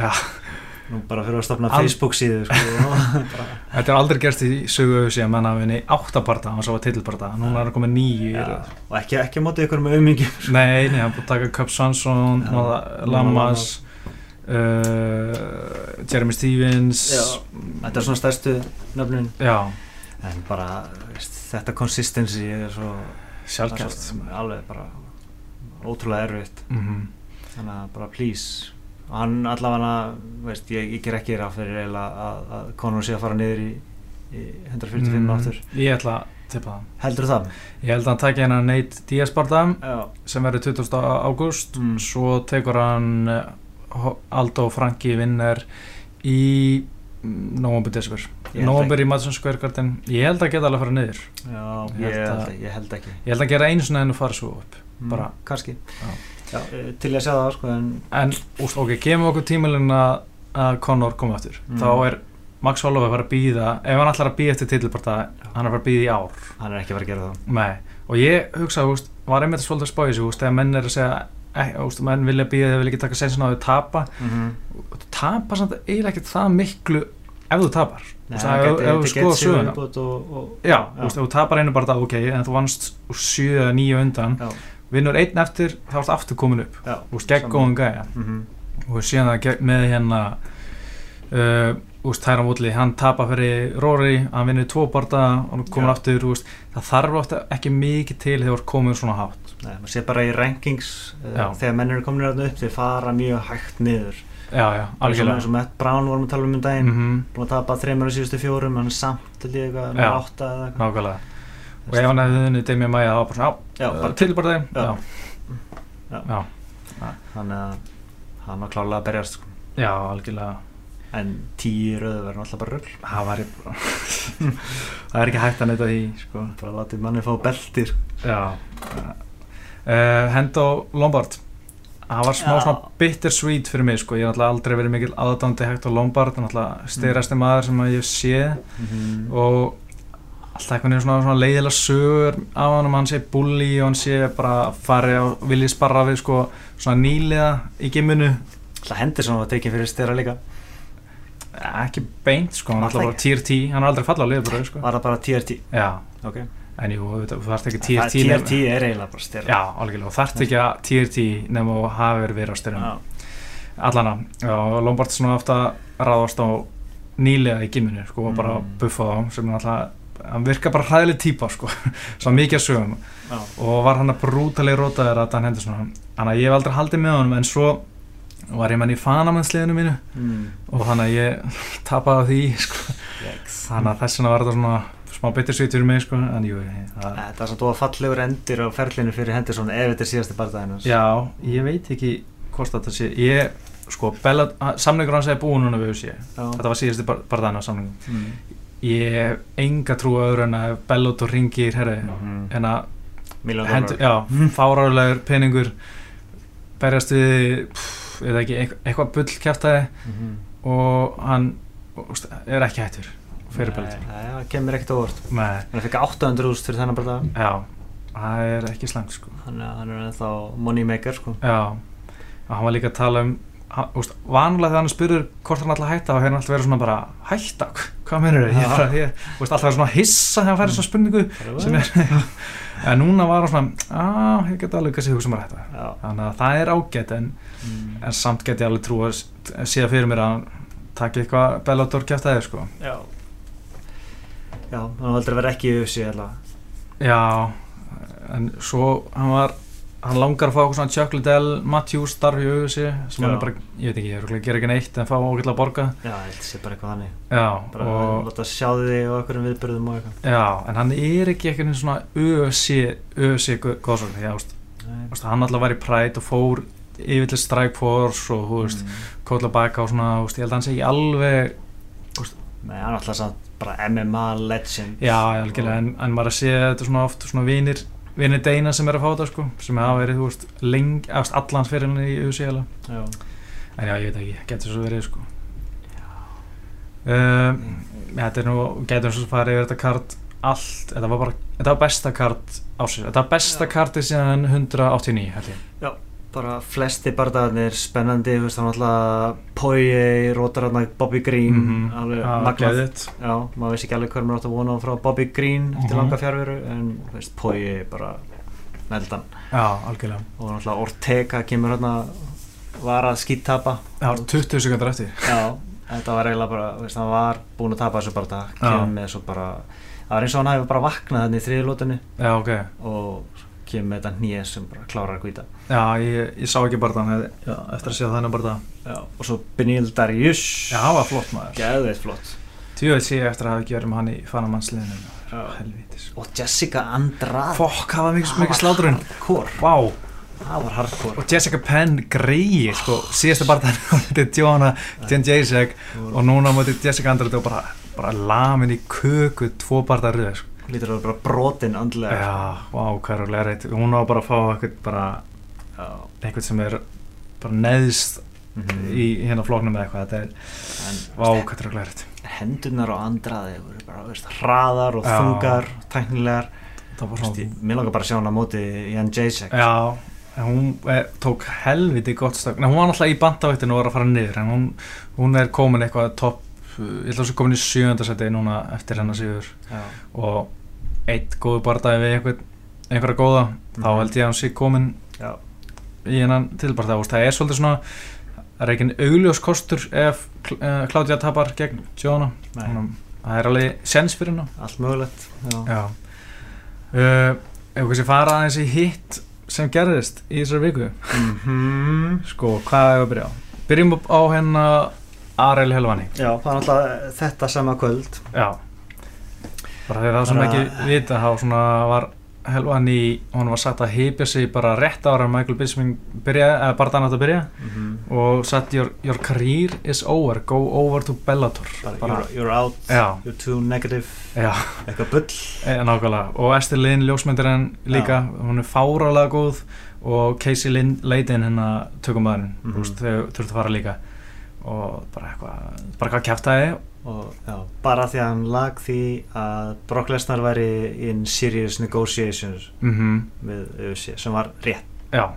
nú bara fyrir að stopna Al- Facebook síðu sko. þetta er aldrei gerst í sögu síðan menn að vinni áttabarta hann svo var titilbarta, núna er hann komið nýju í já, röð. og ekki, ekki á móti ykkur með aumingi Nei, nei, hann búið að taka Cup Noah Lamas, uh, Jeremy Stevens, Já. þetta er svona stærstu nöfnin já en bara veist, þetta consistency er svo sjálfkjæft. alveg bara ótrúlega erfitt Mm þannig að bara please og hann allavega veist, ég, ég ger ekki ráð fyrir eiginlega að, að Conor sé að fara niður í, í 145 mm. áttur Ég ætla að tippa það. heldur það? Ég held að hann taki hennar barða Já, sem verður 20. ágúst, Mm. svo tekur hann Ho- Aldo Franki vinner í Ég held November í Madison Square Garden. Ég held að geta alveg að fara niður. já Ég ég, held að- ég held ekki Ég held að gera einu svona en að fara svo upp. Mm, bara-. Já, eh, til að sjá það sko en En, úst, ok, gefum okkur tímilin að Conor komi aftur. Mm. Þá er Max Holloway að fara að býða, ef hann ætlar að býða eftir titilbarta, hann er að fara að býða í ár. hann er ekki að fara að gera það Nei, og ég hugsa, úst, var einmitt svolítið að spá í sig, þegar menn er að segja, e, úst, menn vilja býða, þeir vilja ekki taka sensin á að tapa. mm -hmm. Og þú tapar samt eiginlega ekki það miklu ef þú tapar. Nei, Úst, hann ef, þú skoða söguna. og, og, Já, ef þú tapar einu bara það, ok, en þú vannst úr sjö eða nýju undan, já, vinnur einn eftir, þá ertu aftur komin upp. Úst, gegn góðan gæja. mm og síðan það með hérna uh, Tyron Woodley, hann tapar fyrir Rory, hann vinnur tvo barða og hann Já. aftur, það þarf ofta ekki mikið til þegar þú ert komin svona hátt Nei, maður sé bara í rankings uh, þegar menn eru komin þarna upp þeir fara mjög hægt niður. Já, já, algjörlega. eins og Matt Brown vorum að tala um um daginn. Mm búin að tapa þreymur á síðustu fjórum hann er samt til eitthvað Já. nummer átta eða eitthvað. nákvæmlega. Og ef hann hefði þunni Demi Maia, það var bara svona, Já, já, bara- til bara þeim Já. já, þannig að hann var klálega að berjast sko. já, algjörlega. En tíu röðu verður alltaf bara rögl það var það er ekki hægt að neyta því sko. bara látið manni fá beltir já uh, Hendo Lombard. Það var smá Já. svona bittersweet fyrir mig sko. ég hef náttúrulega aldrei verið mikil aðdándi Hector Lombard. Náttúrulega styrasti maður sem að ég sé. Mm. og alltaf einhvern veginn svona, svona leiðilega sögur á hann hann sé bully og hann sé bara fari og vilji sparra við sko svona nýliða í gimminu Það hendur sem var tekið fyrir styrra líka. Ekki beint sko, hann er alltaf bara tier 10 hann er aldrei fallað á liðbröð sko. Var það bara TRT? já, Ok en jú, þú þarft ekki Það tier 10 nema- TRT er eiginlega bara styrra já, algjörlega, þú þarft ekki að 10 nema þú hafi verið verið á styrum Já. allana, já, Lombard svona ofta ráðast á nýliða í gimminu sko, og bara Mm. buffa á sem er alltaf hann virka bara hræðileg típa sko svo mikið að sögum Já. og var hann að brútalega rótaður að Dan Henderson hann að ég hef aldrei haldið með honum en svo var ég menn í fanamannsliðinu mínu Mm. og hann að ég tapaði því sko. Yikes. þannig að þess smá bittersweet fyrir mig sko. en jú, það, Það er svona fallegur endir á ferlinu fyrir Henderson ef þetta er síðasti barndaginn hans. já, ég veit ekki hvort þetta sé ég, sko, Bella, samningur hans er búin núna við sé, þetta var síðasti bara þannig á samningum Mm. ég hef enga trú öðru en að Bellot og ringir herri, Mhm. en að Miljón hendur, dólar. já, fárálegur peningur berjast við eða ekki, eitthvað, bull kjæftæði Mhm. og hann er ekki hættur fyrir Nei, Bellator nei, Það kemur ekkert á óvart. Nei, Hann fikk 800 úrst fyrir þennan barndag. já, það er ekki slæmt sko Hann, hann er ennþá money maker sko. Já, og hann var líka að tala um vanlega þegar hann spyrir hvort hann alltaf hætta og hérna alltaf verið svona bara hætta, hvað mennur þau? Bara, alltaf verið svona hissa þegar hann færi svona spurningu sem er, en núna var hann svona, að, ég get alveg kannski hugsa mér hætta. Já. Þannig að það er ágætt en, Mm. en samt get ég alveg trú að síða fyrir mér að hann taki eitthvað Bellator kæft aðeins sko. Já. Hann valdur að vera ekki í UFC allavega. Já, en svo hann var, hann langar að fá svona Liddell, Matthews starf í auðvisi sem hann Já. er bara, ég veit ekki, ég er gera ekki neitt en fá ágætlega að borga. Já, að sé bara eitthvað þannig. Já, Bara og, láta sjá þig og einhverjum viðbyrðum og eitthvað. já, en hann er ekki eitthvað svona UFC, UFC góðsvöld, já, hann alltaf var í Pride og fór yfir til Strike Force og, þú veist, Mm. kóla baka og svona, þú veist, ég held að hann sé ekki alveg, Nei, hann alltaf samt bara MMA legend. já, algjörlega, en, en maður að sé þetta svona oft svona vinir, vinir Deina sem er að fá þetta, sko, sem hafa verið, þú veist, lengi, eftir allans fyrir hann í. Já. En já, ég veit ekki, getur svo verið sko um, Þetta er nú, getur svo farið yfir þetta kart allt, þetta var bara, þetta var besta kart ásins, þetta var besta Já. kartið síðan 189 held ég Bara flesti bardagarnir spennandi, þú veist, alltaf Poirier, rótar hann Bobby Green, Mhm. alveg Já, magnað. geðveikt. Já, maður vissi ekki alveg hvað maður átt að vona frá Bobby Green eftir Mhm. langa fjárveru, en þú veist, Poirier bara meldan. Já, algjörlega Og náttúrulega Ortega kemur hérna, var að skýttapa. Var 20 sekundar eftir Já, þetta var eiginlega bara, þú veist, hann var búinn að tapa þessu Já. kemur með svo bara, það var eins og hann hefði bara vaknað þannig í þriði lótunni Já, ok og kemur með þetta nýja sem bara klárar að hvita. Já, ég, ég sá ekki já, eftir að sjá þannig Já, og svo Benil Darius. Já, það var flott maður Geðveitt flott. Tjóðið sé ég eftir að hafa með hann í fanamannsliðinu. Helvítis Og Jessica Andrade. Fokk, það var mikið, Hardcore. Vá Það var hardcore. Og Jessica Penn greið, sko, síðasta bara þannig Þetta er Jóna, Jen Jacek og núna mútið Jessica Andrade og bara, bara lamin í köku tvo barða röð sko. Lítur að vera bara brotin andlega. Já, vá, hvað er að læra eitt hún á bara að fá eitthvað bara Já. eitthvað sem er bara neðst Mhm. í hérna flóknum eða eitthvað þetta er, vá, hvað er að læra eitt hendunar á Andrade voru bara, veist, hraðar og Já. þungar, tæknilegar. Mér langar bara að sjá hana á móti Jan Jacek. já, en hún eh, tók helviti gott stökk, en hún var náttúrulega í bandavættinu og var að fara niður, en hún, hún er komin eitthvað topp, að svo komin í sjöndasæti núna eftir hennar sigur Já. og eitt góðu bardaði við einhver, einhverja góða þá Mhm. held ég að hún sé komin Já. í hennan tilbarða það er svolítið svona það er ekki augljós kostur ef uh, Claudia tapar gegn Jóna að það er alveg sens fyrir hennar Allt mögulegt. Uh, ef við kannski fara aðeins í hitt sem gerðist í þessari viku Mhm. sko, hvað er að byrja á? byrjum upp á hennar Ariel Helvani. Já, það er alltaf þetta sama kvöld. já. Bara þegar það sem ekki vita þá var Helvani hún var sagt að heipja sig bara rétt ára Michael Bisping eða bara þannig að byrja. Mm og satt your, your career is over. Go over to Bellator. Bara, bara, you're, you're out, já, you're too negative, já, eitthvað bull. e, nákvæmlega. Og Esther Lynn, ljósmyndir henn líka hún er fárálega góð. Og Casey Lynn Leydin hennar tökumæðurinn. Mm Mhm. þau þurftu að fara líka og bara eitthvað bara hvað kæftæði Og já, bara því að hann lag því að Brock Lesnar væri in serious negotiations mm við UFC, sem var rétt. já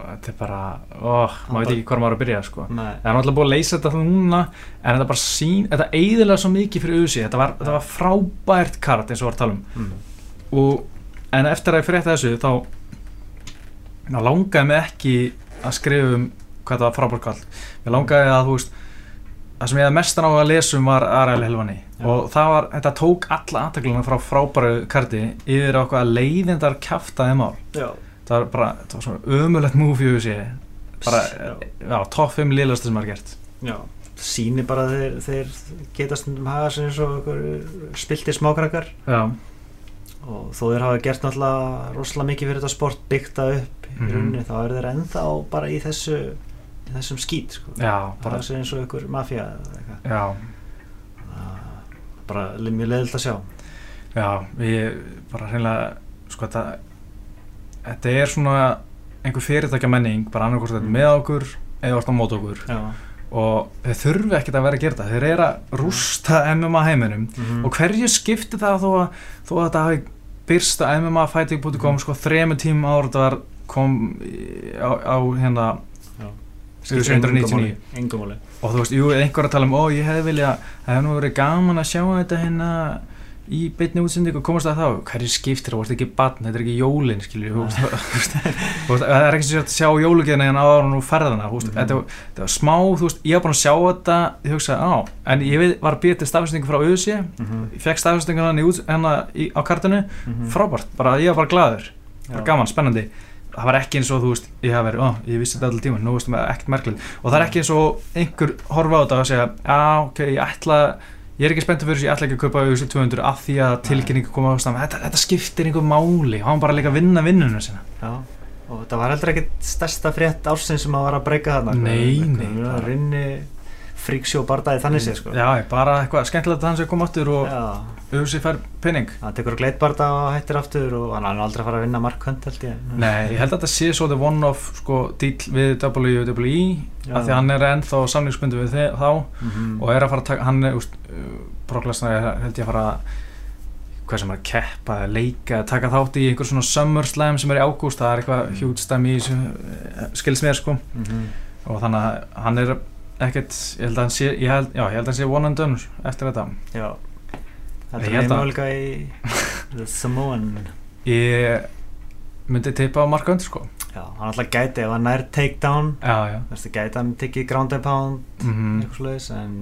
þetta er bara, óh, maður veit ekki hvað maður að byrja sko Nei. Það er náttúrulega búið að leysa þetta núna en þetta bara sín, þetta eiðilega svo mikið fyrir auðvitað, þetta var, þetta var frábært kart eins og var að tala um Mm. og, en eftir að ég frétta þessu þá, þá langaði mig ekki að skrifa um hvað þetta var frábært kart mér langaði að þú veist það sem ég hefði mestan á að lesa um var Ariel Helvani Já. og það var, þetta tók alla aðtakluna frá frábæru karti yfir á hvað leiðindar kjaftaði mál Já. það var bara, það var svona ömulegt múf í auðvitað bara, Já. topp 5 liðlasti sem maður gert Já. Sýni bara að þeir, þeir geta stundum haga sér eins og spilti smákrakkar já, og þó þeir hafa gert náttúrulega rosalega mikið fyrir þetta sport byggt það upp í Mhm. rauninni þá eru þeir ennþá bara í þessu þessum skít sko. já, bara bara, sér eins og einhver Það- bara mjög leiðilt að sjá já við bara hreinlega sko þetta þetta er svona einhver fyrirtækja menning bara annarkort Mhm. með okkur eða orðan mót okkur Já. og þeir þurfi ekkert að vera að gera þetta þeir eru að rústa MMA heiminum Mhm. og hverju skipti það þó að, þó að þetta hafi byrst að MMA-fighting.com Mhm. sko þremur tímum ára þetta var kom á, á hérna Já. 799 engum máli. og þú veist, jú, einhver að tala um, ó, ég hefði vilja það hefði nú verið gaman að sjá þetta hérna í beinni útsending og komast að þá. Hverju skiptir, þú veist ekki barn, þetta er ekki jólin skilju, þú veist, þú veist, þú veist það er ekki svo að sjá jólugjörna en áður og nú ferðana, þú veist, Mhm. þetta, var- smá þú veist, ég var bara að sjá þetta ég hugsaði, á, en ég við, var að býja til stafsendingu frá auðsí, Mhm, ég fekk stafsendinguna henni út, hennar í, á kartinu. Mhm. frábært, bara ég var bara glaður. Bara gaman, spennandi það var ekki eins og þú veist, ég hef verið, ó, ég vissi þetta allir tíma nú veistum við ekkert merkilegt. Og það er ekki eins og einhver horfa á þetta og segja já, ok, ég ætla, ég er ekki spenntur fyrir þessu ég ætla ekki að kaupa auðvitað 200 af því að tilkynningu koma á stað, þetta, þetta skiptir einhver máli, hann bara líka að vinna vinnunum sinna Já, og það var heldur ekkit stærsta frétt ársins sem að var að breyka þarna. Nei, nei, bara- rinni fríksjó bardaði þannig séð sko já, bara eitthvað skemmtilegt að hann sé að koma aftur og auðvitað fær penning hann tekur gleitbarda og hættir aftur og hann er aldrei að fara að vinna markhönd held ég Nei, ég held að þetta sé svo the one-off sko, díl við WWE af því að hann er ennþá samningsbundu við þe- þá Mhm. og er að fara að taka, hann er, úst, er held ég að fara hvað sem er að keppa, eða leika, taka þátt í einhver svona SummerSlam sem er í ágúst það er eitthvað Mm. hjút stæmi í þessu skils mér sko Mhm. og þannig að hann er ekkert, ég held að hann sé ég held, já, ég held að hann sé one and done eftir þetta. Já. Ég Þetta er möguleika í The Samoan. Ég myndi teipa á Mark Hunter sko. Já, hann alltaf gæti ef hann nær takedown. Já, já. Gæti hann tekið ground and pound mm eitthvað svoleiðis en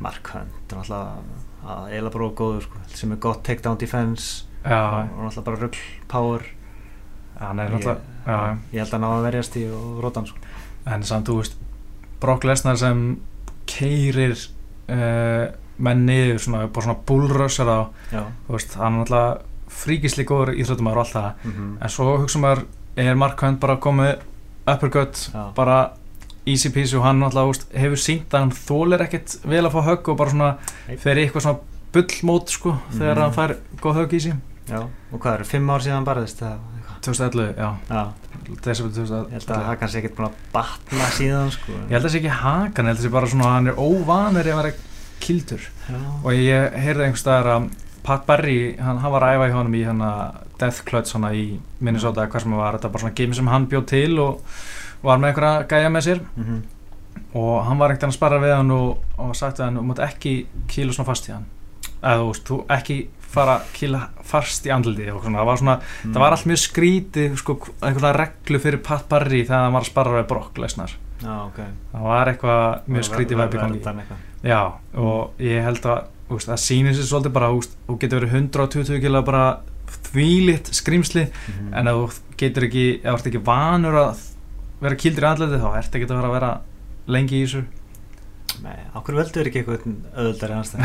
Mark Hunt er alltaf að eiginlega bara of góður sko, sem er gott takedown defense já, og alltaf bara rugg power. Hann er ég, já, já. ég held að hann á að verjast í og róta hann sko. en samt, þú veist Brock Lesnar sem keirir uh, menn niður svona, bara svona bullrushar á veist, hann er náttúrulega fríkisli góður íþróttumar og allt það mm -hmm. en svo hugsa maður, er Mark Hunt bara komið uppercut, Já. bara easy peasy og hann úst, hefur sínt að hann þólir ekkert vel að fá högg og bara svona Nei. fer í eitthvað svona bullmót sko, þegar Mhm. hann fær góð högg í sig Já, og hvað eru, fimm ár síðan barðist eitthvað? 2011, já, Já, desember ég held að 2011 það kannski ekkert búin að batna síðan sko. ég held að það sé ekki hakan, ég held að það sé bara svona hann er óvanur í að vera kildur. Já, og ég heyrði einhvers staðar að Pat Barry, hann, hann var að æfa í honum í hana Death Clutch í Minnesota, hvað sem það var, þetta var bara svona game sem hann bjóð til og var með einhverja gæja með sér. Mm og hann var ekkert að sparra við hann og, og sagt við hann, þú mátt ekki kýla svona fast í hann. Eða þú veist, þú ekki fara að kýla fast í andliti og svona, það var svona, Mm. það var allt mjög skrítið sko, einhverja reglu fyrir Pat Barry þegar hann var að sparra við Brock Lesnar. Já, ok. Það var eitthvað mjög skrítið væpi í gangi. Já, og ég held að úst, það sýnir sér svolítið bara úst, þú getur verið 120 kilo bara þvílitt skrimsli Mhm. en ef þú getur ekki, ef þú ert ekki vanur að vera kildur í andliti þá ert ekki að vera að vera lengi í þessu. Nei, okkur veldur ekki eitthvað öðuldari anstæð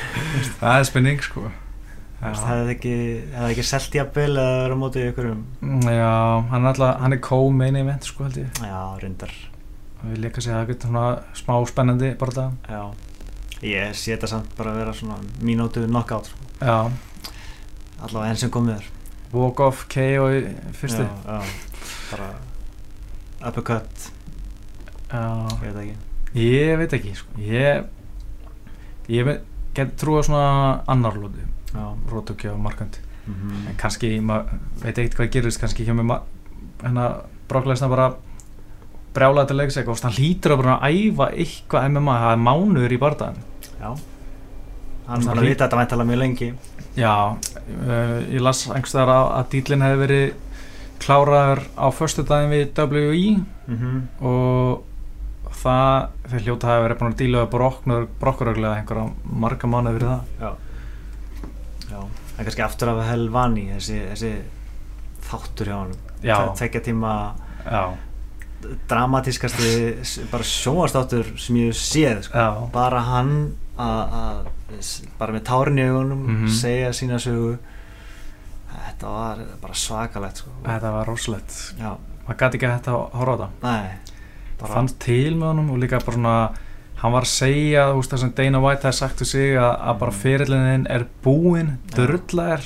það er spenning sko Það hefði ekki, ekki selt jafnvel eða verið á móti ykkur um já hann er alltaf, hann er co-main event sko held ég. Já, reyndar. Við líka segja að það getur svona smá spennandi bara það Já. Ég sé þetta samt bara að vera svona mínútu knockout sko. Já, Allavega enn sem komið er. Walk off KO í fyrstu. Já, já. Bara uppercut, Já, ég veit ekki. Ég veit ekki sko. Ég ég get trúið svona annar lóti Já Rótukja og Markand mm en kannski, maður veit ekkert hvað gerist kannski kemur ma- hérna Brocklæsna bara brjálaði til leiks eitthvað, hann hlýtur að bara æfa eitthvað MMA, það er mánuður í bardaðan Já. Hann bara að vita þetta væntalega mjög lengi. Já, uh, ég las einhverstaðar að, að dýlinn hefði verið kláraður á förstu daginn við WI mm -hmm. og það, þeir hljóta hafi verið búin að díla brokkuröglega einhverja marga mánuð fyrir það. Já Það er kannski aftur af Helvani þessi, þessi þáttur hjá hann. Tvekja tíma já, dramatískasti bara sjónvastáttur sem ég séð sko. bara hann að bara með tárin í augunum Mhm. segja sína sögu þetta var bara svakalegt sko. þetta var rosalegt maður gæti ekki að horfa á það nei bara fannst til með honum og líka bara svona hann var að segja, þú veist það sem Dana White hefði sagt við sig að, að bara Mm. fyrirlinnin er búinn, Já. drulla er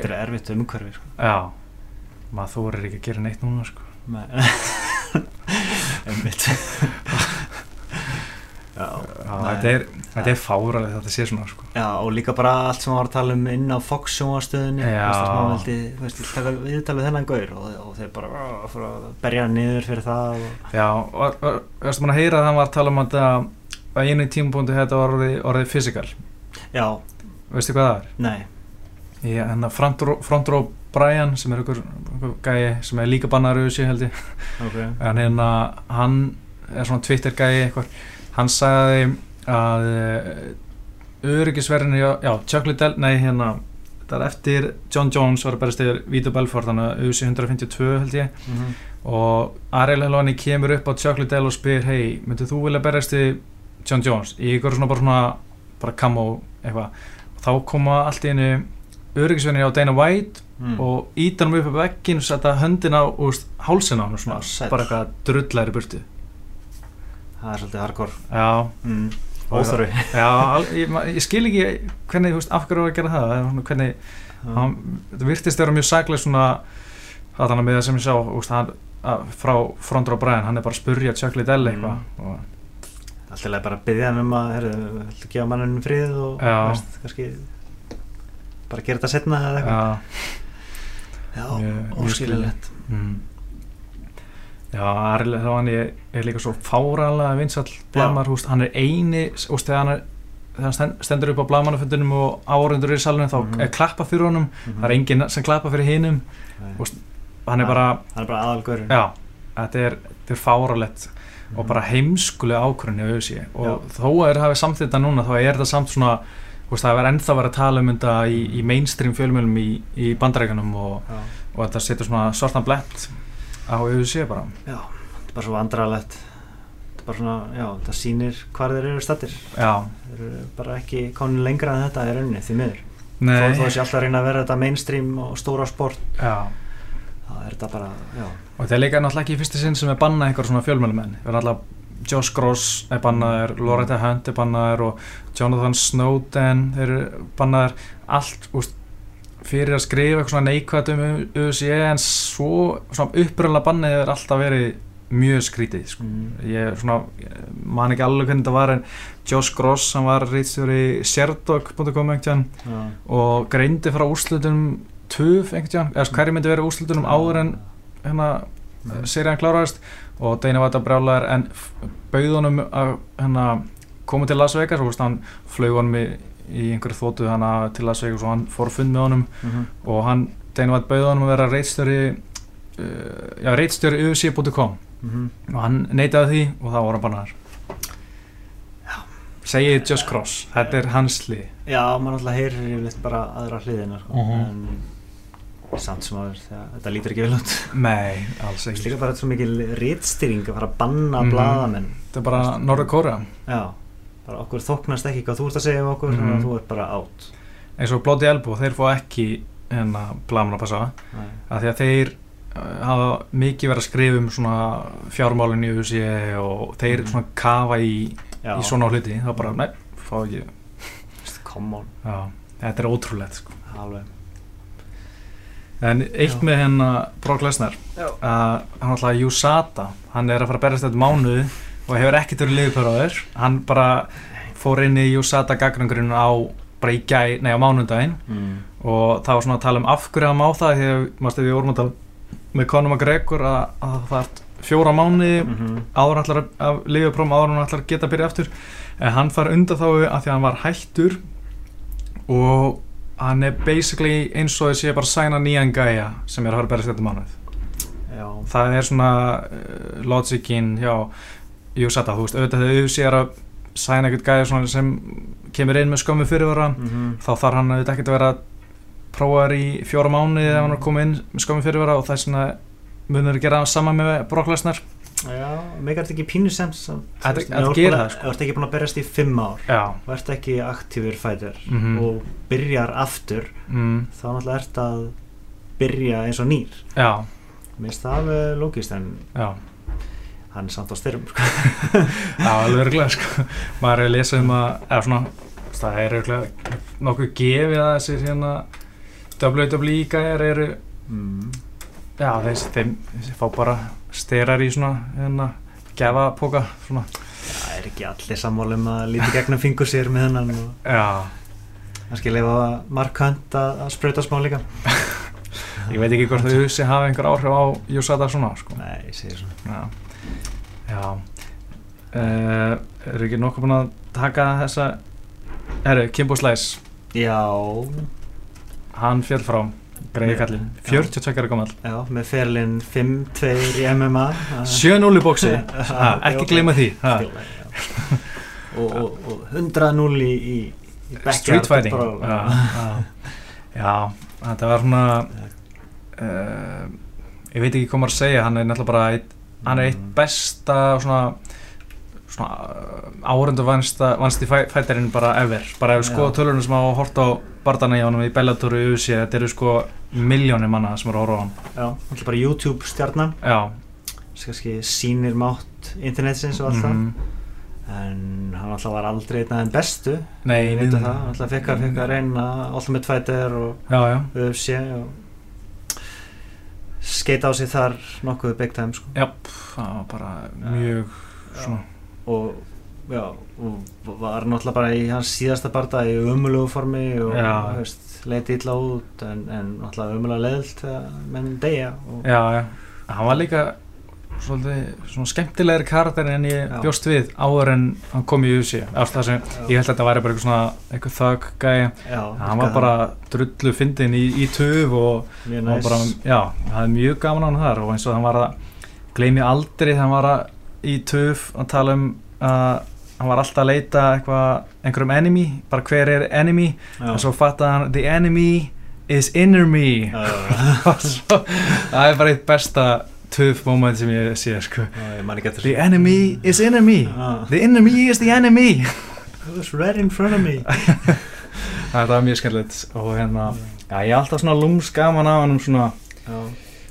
þetta er erfitt umhverfi sko. já maður þórir ekki að gera neitt núna sko. Nei. Einmitt. þetta er, er fáralegt að þetta sé svona sko. Já, og líka bara allt sem var að tala um inn á Fox veist, ég taka viðtalið þennan gaur og, og þeir bara fóru að berja hann niður fyrir það og, Já, og og- varstu maður að heyra að hann var að tala um að að einu tímapunktu þetta var orðið, orðið physical? Já, veistu hvað það er? nei. Front row, front row Brian sem er einhver, einhver gæi sem er líka bannar auðvitað held ég okay. en hérna hann er svona Twitter gæi eitthvað hann sagði að öryggisverðinu, já, Chuck Liddell, nei hérna þetta er eftir John Jones var að berast yfir Vito Belfort, þannig að auðvitað 152 held ég. Mm -hmm. og Ariel Helvani kemur upp á Chuck Liddell og spyr hei, myndið þú vilja berast í John Jones? Í ykkur svona bara svona bara camo eitthvað. Og þá koma allt í einu öryggisverðinu á Dana White mm. og íta hann upp á veggin og setja höndina á úst, hálsina á hann og svona, bara eitthvað drullæri burtu það er svolítið hardcore. Já, mm. óþörfi já al- ég, ég skil ekki hvernig, þú veist, af hverju var að gera það hvernig, hann, þetta virtist vera mjög saglega svona það þannig með það sem ég sá úst, hann, að, frá frontur á bræðin, hann er bara að spurja Chuck Liddell eitthvað Mm. og, alltaf leið bara að byggja hann um að viltu gefa mannunum frið og veist, kannski bara gera þetta setna eða eitthvað. Já, óskililegt mm. Já, Ariel Helvani er, er líka svo fáralega vinsall blamar, húst, hann er eini úst, þegar hann er þegar hann stend- stendur upp á blamanafundunum og áhörundur er í salunum þá Mhm. er klappa fyrir honum. Það er enginn sem klappa fyrir hinum. Og hann er bara, hann er bara aðalgörun já þetta er, þetta er fáralett Mhm. og bara heimskulega auðvitað og þó að þeir hafi samþýtt þetta núna þá er þetta samt svona veist, það er ennþá verið að tala um þetta í, í mainstream fjölmjölum í, í bandarækjanum og, já, og þetta setur svona svartan blett á auðvitað bara. Já, þetta er bara svo vandrarlegt þetta er bara svona, já, það sýnir hvar þeir eru stattir já, þeir eru bara ekki konin lengra en þetta í rauninni því miður. Þó þessi alltaf reyna að vera þetta mainstream og stóra sport já. þá er þetta bara, já, og þetta er líka náttúrulega ekki í fyrsta sinn sem er bannað einhver svona fjölmjölumenn það er náttúrulega Josh Gross er bannaður, Loretta Hunt er bannaður og Jonathan Snowden eru bannaður. Allt úst, fyrir að skrifa eitthvað svona neikvægt um UFC en svo svona uppröðlega bannið er alltaf verið mjög skrítið sko. mm. ég svona, man ekki alveg hvernig þetta var en Josh Gross, hann var reytstjóri Sherdog.com einhvern tímann já, og greindi frá úrslutunum töf einhvern tímann, eða hverju myndi verið úrslutunum áður en hérna serían kláraðist og Dana var þetta brjálæðar en f- bauð honum að hérna, koma til Las Vegas og hann flög honum í, í einhverju þótu hana til Las Vegas og hann fór að fund með honum. Mhm, og hann, Dana var bauð honum að vera reitstjóri uh, já, reitstjóri UFC.com mhm. og hann neitaði því og þá var hann bannar segið Just Cross, þetta er hans lið já, maður alltaf heyrir yfirleitt bara aðra hliðina sko. Mhm. en samt sem aður þetta lítur ekki vel út. Nei, alls Það ekki. líka bara svo mikil rítstýring að fara að banna Mhm. blaðamenn. Þetta er bara Norður Kóra Já, bara okkur þóknast ekki hvað þú ert að segja um okkur Mhm. þannig að þú ert bara átt eins og Bloody Elbow, þeir fá ekki hérna blaman að passa af því að þeir uh, hafa mikið verið að skrifa um svona fjármálin í USA og þeir Mhm. svona kafa í, í svona hluti þá bara, nei, fá ekki come on, já, þetta er ótrúlegt sko. alveg en eitt Já. með hennar Brock Lesnar Já. að hann alltaf USADA hann er að fara að berast þetta mánuð og hefur ekkert verið liðpöraður hann bara fór inn í USADA gagnangurinn á bara í gæ, nei á mánudaginn. Mm. og það var svona að tala um af hverju hann má það að mástu við vorum að tala með Conor McGregor að, að það er fjóra mánuði Mm -hmm. áður ætlar að, að liðupróm áður hann að geta að byrja aftur. En hann far undan þá að því að hann var hættur. Og hann er basically eins og þessi bara að sæna nýjan gæja sem er að fara að berast þetta mánuð Já, það er svona uh, logicin hjá USADA, þú veist, auðvitað þegar UFC er að sæna eitthvað svona sem kemur inn með skömmu fyrirvara mm þá þarf hann auðvitað ekkert að vera prófaður í fjóra mánuði ef hann er að koma inn með skömmu fyrirvara og það er svona munur að gera saman með Brock Lesnar Já, megar þetta ekki pínu sens að, Að- að gera það, sko. Þú ert ekki búin að berjast í fimm ár. Og ert ekki aktífur fætur Mhm. og byrjar aftur mm, þá náttúrulega ert að byrja eins og nýr. Já, Mér finnst það lógist en já hann er samt á styrum sko. Já, alveg örgulega sko. maður er að lesa um að eða svona, það er örgulega nokkuð gefið að þessir hérna WWE gæjar eru mm. já, þessi, þeim, þessi fá bara styrar í svona hérna, gefa póka svona, Já, er ekki allir sammálum að líti gegnum fingur sér með hennan og Já, kannski leifa Mark Hunt að, að sprauta smá líka ég veit ekki hvort þau hussi hafa einhver áhrif á Jósada svona sko. Nei, ég segir svona Já, já. Uh, Eru ekki nokkuð búin að taka þessa Herru, Kimbo Slice. Já, Hann fjall frá. Greiði Já. kallinn, 42 ára gammal já, með ferlinn 5-2 í MMA að- 7-0 í bóksi, ekki gleyma því. Já. og, og, og 100-0 í, í, í Street fighting. Já, já. já, þetta var svona uh, Ég veit ekki hvað maður að segja. Hann er náttúrulega bara eitt, Hann er eitt Mm. besta svona svona árundu vansti fættarinn bara ever. Bara ef við skoða tölunum sem hafa hort á bardana í honum í Bellator og UFC þetta eru sko miljónir manna sem eru að horfa á hann. Já, alltaf bara YouTube stjarnan já, sem kannski sýnir mátt internetsins og allt það. En hann alltaf var aldrei einn af þeim bestu. Nei, ég veit að það, hann alltaf fekk að, að reyna Ultimate Fighter og já, já, UFC og skeita á sig þar nokkuð big time sko. já, það var bara mjög svona, og já, og var náttúrulega bara í hans síðasta barda í umulugu formi og veist, leiti illa út en, en náttúrulega umulega leðilt menn deyja og já, já. Hann var líka svolítið svona skemmtilegri karakter en ég Já. bjóst við áður en hann kom í Ást það sem, ég held að þetta væri bara eitthvað svona eitthvað þögg gæja, já, hann var bara drullu fyndin í, í töf og næs bara, já, það er mjög gaman á hann þar og eins og hann var að gleymi aldrei þegar hann var að, í töf að tala um að hann var alltaf að leita eitthvað, einhverjum enemy bara hver er enemy já. og svo fattaði hann, the enemy is inner me Já, já, já. Og það er bara eitt besta töf moment sem ég sé sko. Ég the enemy is me Ah. the enemy is the enemy. It was right in front of me. Það var mjög skemmtilegt og hérna, já, ég er alltaf svona lúms gaman á hann svona, Já,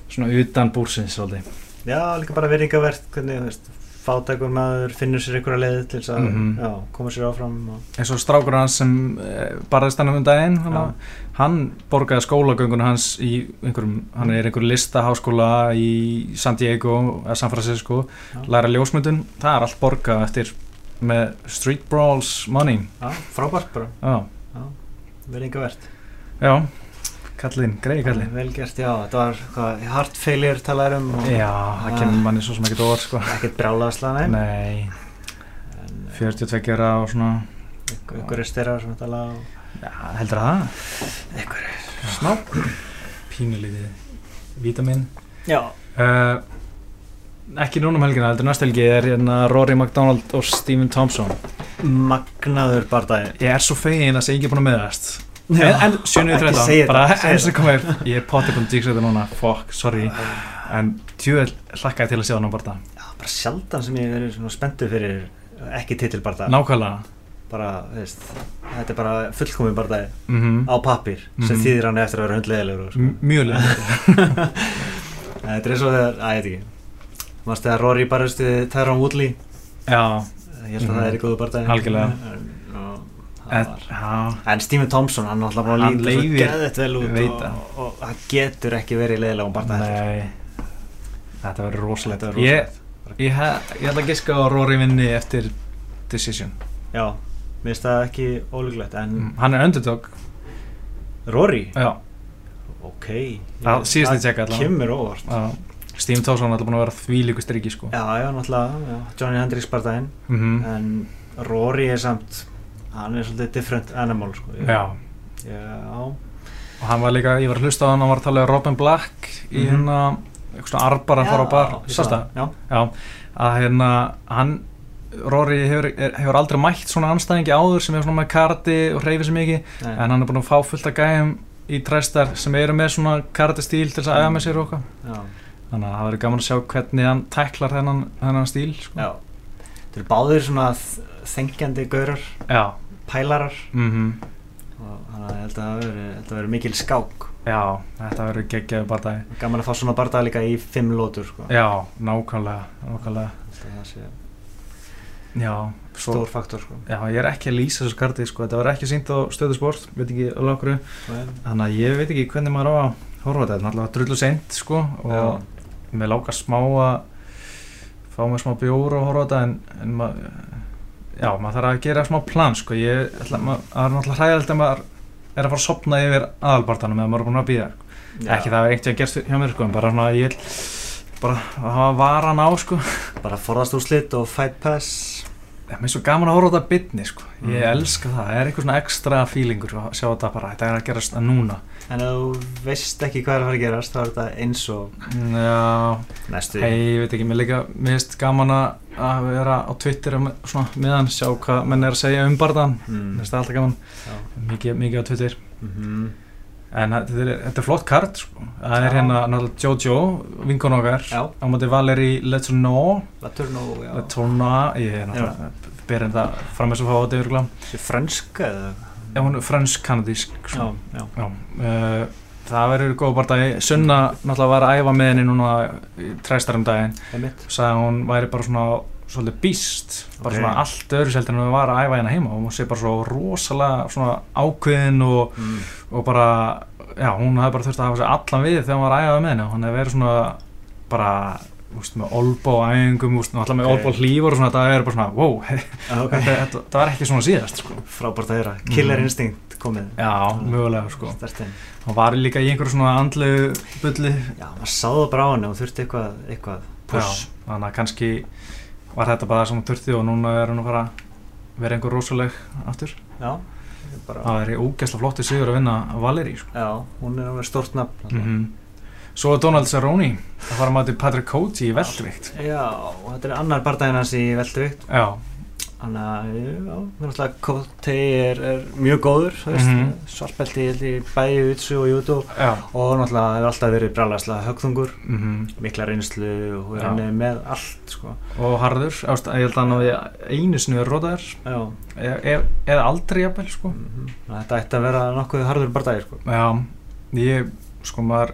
svona utan búrsins svolítið. Já líka bara verðingavert hvernig, þú veist, fátækur maður finnur sér einhverja leið til þess að Mhm. já, koma sér áfram eins og strákur hans sem eh, barðist hann um daginn hann, hann borgaði skólagöngun hans í einhverjum, hann er í einhverjum listaháskóla í San Diego eða San Francisco, Já. læra ljósmyndun. Það er allt borgað eftir með Street Brawls money. Já, frábært bara, já, verðingavert já kallinn, greiði kallinn. vel gert, já, þetta var hvað, heart failure talaður um já, það Ah. kemur manni svo sem ekkert orð sko. ekkert brjálaðslega nei. Nei, en 42 ára og svona. Einhverju styrar sem tala og já, heldur það. Einhverju smá. Pínulítið vítamin já, uh, ekki núna um helgina, heldur næstu helgi er hérna Rory McDonald og Stephen Thompson. Magnaður bardagi. Ég er svo fegin að sé ekki búin að meðast en, en 7.13 Ekki segja bara eins og komið ég er potið búin að þetta núna fuck, sorry. En tjóðel hlakkaði til að sjá hann á barða já, bara sjaldan sem ég hef verið svona spenntur fyrir ekki titilbardag nákvæmlega. Bara, veist, þetta er bara fullkomið bardagi mm á pappir sem Mhm. þýðir hann eftir að vera hundleðilegur sko. mjög leið þetta er eins og þegar, að ég veit ekki. Mást þegar Rory barist við Tyrone Woodley? Já, ég held að Mhm. það er í góðu bardagi Algjörlega. En, Stephen Thompson, hann náttúrulega bara veit og, og, og hann getur ekki verið leðilegum bardagi nei. Þetta verður rosalegt. Ég, ég, ég ætla að giska á Rory vinni eftir decision. Já, mér finnst það ekki ólíklegt en Mm, hann er underdog. Rory, já, ok. Það- kemur óvart. Já. Stephen Thompson er alltaf búin að vera því líku striki sko. já, já, náttúrulega, já, Johnny Hendricks bardaginn mm en Rory er samt hann er svolítið different animal sko. Já. Já, og hann var líka, ég var að hlusta á hann hann var að tala um Robin Black í Mhm. hérna eitthvað svona arbar að fara á bar. sást sá það? já, Já, að hérna hann Rory hefur, hefur aldrei mætt svona anstæðingi áður sem er svona með karti og hreyfir sig mikið nei, en hann er búin að fá fullt af gæjum í træstar sem eru með svona karti stíl til þess að æfa með sér okkar þannig að það verður gaman að sjá hvernig hann tæklar þennan, þennan stíl sko. þeir eru báðir svona þengjandi gaurar, já. Pælarar. Mm og þannig að að það veri, mikil skák. Já, þetta verður geggjaðu bardagi gaman að fá svona bardaga líka í fimm lótur sko. já, nákvæmlega, nákvæmlega. Það sé já, svo, stór faktor sko. já, ég er ekki að lýsa þessu karti sko. þetta var ekki sínt á stöðusport veit ekki alveg okkur þannig að ég veit ekki hvernig maður á að horfa þetta, þetta er náttúrulega drullu seint sko, og mér lákar smá að fá mér smá bjór og horfa þetta en, en ma já, maður þarf að gera smá plan sko, ég ætla, maður, það er náttúrulega hræðilegt að maður er að fara að sopna yfir aðalbartanum eða maður er búin að býða, ekki það er ekkert að gerst hjá mér sko, en bara svona ég vil bara hafa varan á sko. Bara forðast úr slitt og fight pass Mér er svo gaman að horfa á þetta bitni sko. Ég Mm. elska það, það er eitthvað svona ekstra feelingur að sjá þetta bara, þetta er að gerast núna en þú veist ekki hvað er að fara að gerast þá er þetta eins og Já, næstu hei, ég veit ekki, mér líka mér finnst gaman að að vera á Twitter með- svona meðan, sjá hvað menn er að segja um barðan, mm. það alltaf gaman Já. mikið, mikið á Twitter Mhm. En þetta er, þetta er flott kart sko. það er Já. hérna náttúrulega Jojo vinkon okkar, Já. á móti Valeri Letourneau Latourneau, já Letourneau, ég er náttúrulega berinn það fram með svo fá þetta yfirglá Þessi franska eða Já, hún er fransk-kanadísk Já, sko. já Já, uh, það verður góð bardagi Sunna náttúrulega var að æfa með henni núna í træstar um daginn Einmitt. sagði að hún væri bara svona svolítið býst, bara Ok. svona allt öðru seldur en hún var að æfa hérna heima og hún sé bara svo rosalega svona ákveðin og, Mm. og bara já, hún hefði bara þurft að hafa sig allan við þegar hún var að æfa með henni og hún hefði verið svona bara úst, með olbó æfingum, úst, alltaf með Ok. olbó hlífur og svona, það er bara svona, wow Ah, ok. þetta, þetta, var ekki svona síðast sko. Frábært að heyra Killer Mm. instinct komið já, mögulega sko. Stertinn hún var líka í einhverju svona andlu bulli Já, maður sá það bara á henni og þurfti eitthvað, eitthvað push Já, þannig að kannski var þetta bara hún þurfti og núna er hún að fara að vera einhver rosaleg aftur. Já, bara, Það er ógæsla flotti sigur að vinna Valeri. Sko. já hún er alveg stórt nafn Mm Svo er Donald Cerrone að fara að mati Patrick Coty í veldvikt. Já, og þetta er annar bardaginn hans í velduvikt Já, Þannig að, já, náttúrulega Kote er, er mjög góður veist, Mhm. svartbelti ég bæði Utsu og já. og náttúrulega hefur alltaf verið brálaðslega högþungur Mm mikla reynslu og Já. henni með allt sko. Og harður, ást, ég held að hann náði einu sinni við rótaður, e e eða aldrei jafnvel, sko. mhm. þetta ætti að vera nokkuð harður bardagi sko. Já, ég, sko, maður,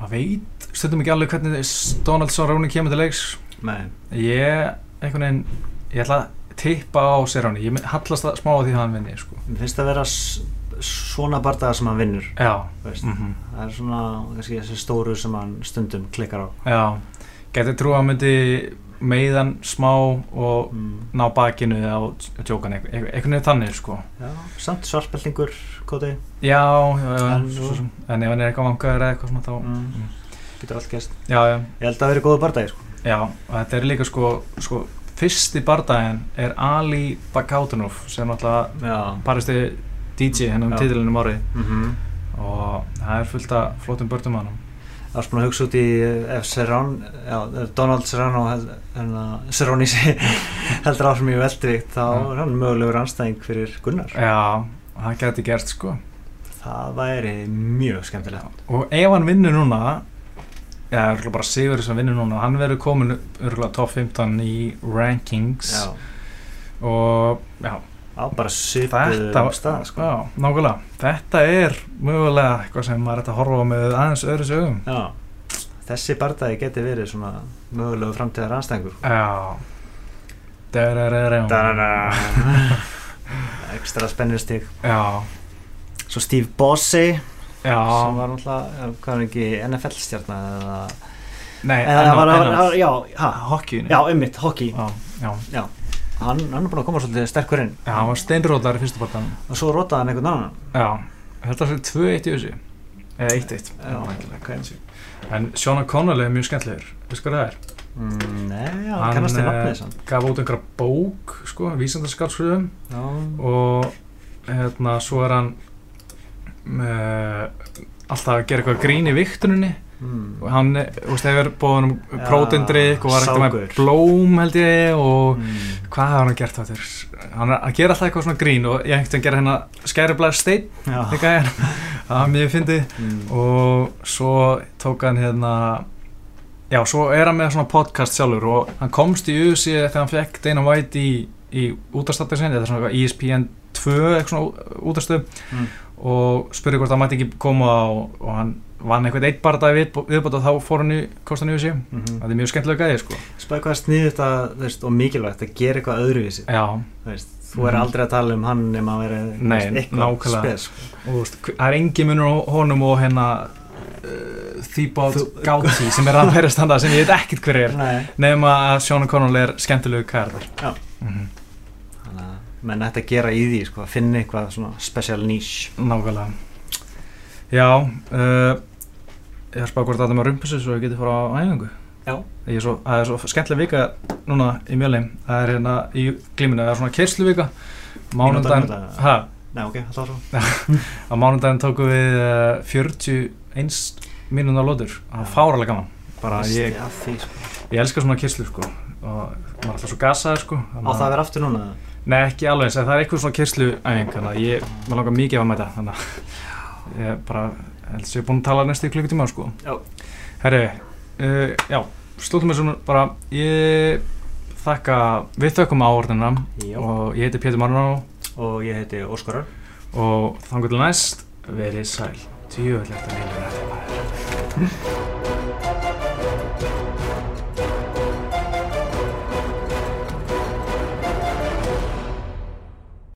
maður veit stundum ekki alveg hvernig Donald Cerrone kemur til leiks. Nei, Ég, einhvern veginn, ég ætla að tippa á Cerrone, ég hallast það smá á því að hann vinni, sko. mér finnst það að vera svona bardaga sem hann vinnur mm það er svona kannski þessi stóru sem hann stundum klikkar á. Já, getið trú að myndi meiðan smá og mm. ná bakinu á tjókan, einhvern veginn þannig, sko. Já, samt svartbeltingur Kote Já, En en ef hann er eitthvað vangaður eða eitthvað svona þá, mm. getur allt gæst Ég held að það veri góðu bardagi sko. já, þetta er líka sko, sko, fyrsti bardaginn er Ali Bagautunov sem Já paristi DJ hennar um Já. titilinum árið mm -hmm. og það er fullt af flottum börnum hann Það var svona að hugsa út í ef Serrán, já, Donald Serrano held, hérna, Serroni heldur áfram í veldrikt þá Já. er hann mögulegur anstæðing fyrir Gunnar Já, það geti gert sko Það væri mjög skemmtilegt og ef hann vinnur núna já, örugglega bara Sigur sem vinnur núna. Hann verður komin örgulega top 15 í rankings. Já, og já, á bara svipuð þetta stað sko. já, nákvæmlega. Þetta er mögulega eitthvað sem maður er hægt að horfa með aðeins öðru sögum Já, þessi bardagi geti verið svona mögulegu framtíðar anstæðingur. Já. Dararara. Ekstra spennustík já, Svo Steve Bossey sem já var náttúrulega, hvað er ekki NFL stjarnar eða nei, eða en á- var, var, já, ha, hockeyinu. já, ummitt, hockey. Já, já, hann, hann er búin að koma svolítið sterkur inn. Já, hann var steinrótar í fyrstu partan og svo rotaði hann einhvern annan. Já, þetta er 2-1 í þessu. Eða 1-1 Já, ok. en Sean O'Connell er mjög skemmtilegur. Veistu hvað það er? mm, Nei, já, Hann, hann kannast eh, nafnið sann gaf út einhverja bók sko, vísandarskálsfröðum Já, og hérna svo er hann alltaf að gera eitthvað grín í viktuninni mm. og hann, þú veist, hefur bóðan um Já, prótindrykk og var eitthvað með blóm held ég og Mm. hvað hefur hann gert þetta hann er að gera alltaf eitthvað svona grín og ég hengti að gera hérna skæriblæð stein Já, líka er það var mjög fyndið mm. og svo tók hann hérna já, svo er hann með svona podcast sjálfur og hann komst í USA þegar hann fekk Dana White í, í útastættir sinni, þetta er svona eitthvað E ESPN 2 eitthvað svona útastöð Mm. Og spurði hvort hann mætti ekki koma og, og hann vann eitthvað eitt barða við, viðbót og þá fór hann í kostan í USA mm það er mjög skemmtilega gæði sko. Spæði hvað sniðið þetta og mikilvægt að gera eitthvað já, þú veist, Þú er Mhm. aldrei að tala um hann nema að vera Nei, eitthvað spes sko. og veist, það er engin munur honum og hérna uh, Þú- Gauti sem er að vera standa sem ég veit ekkert hver er Nei, nema að Sean O'Connell er skemmtilegu kærður mm þannig að menn ætti að gera í því sko, að finna eitthvað svona special niche. Nákvæmlega. Já uh, Ég har spáð hvort þetta með rumpusu svo ég geti fara á æfingu. Já. Er svo, Það er svo skemmtileg vika núna í mjöli Það er hérna í glíminu Það er svona kerslu vika Mánundaginn. Ha, Nei, ok, alltaf svo á mánundaginn tókum við uh, 41 mínúna lótur Það var fáralega gaman. Bara ég, sko. ég elska svona kerslu sko og maður er alltaf svo gasaður sko. Á það að vera aftur núna Nei, ekki alveg eins, það er eitthvað svona kyrslu æfing, þannig að ég, maður langar mikið að mæta, þannig að ég bara, held að ég er búin að tala næstu í klukkutíma, sko. Já. Herri, uh, já, slúttum við svona bara, ég þakka, við þökkum áordina Já. og ég heiti Pétur Marunó Og ég heiti Óskarar og þangur til næst, verið sæl, tjóðlegt að líka þetta.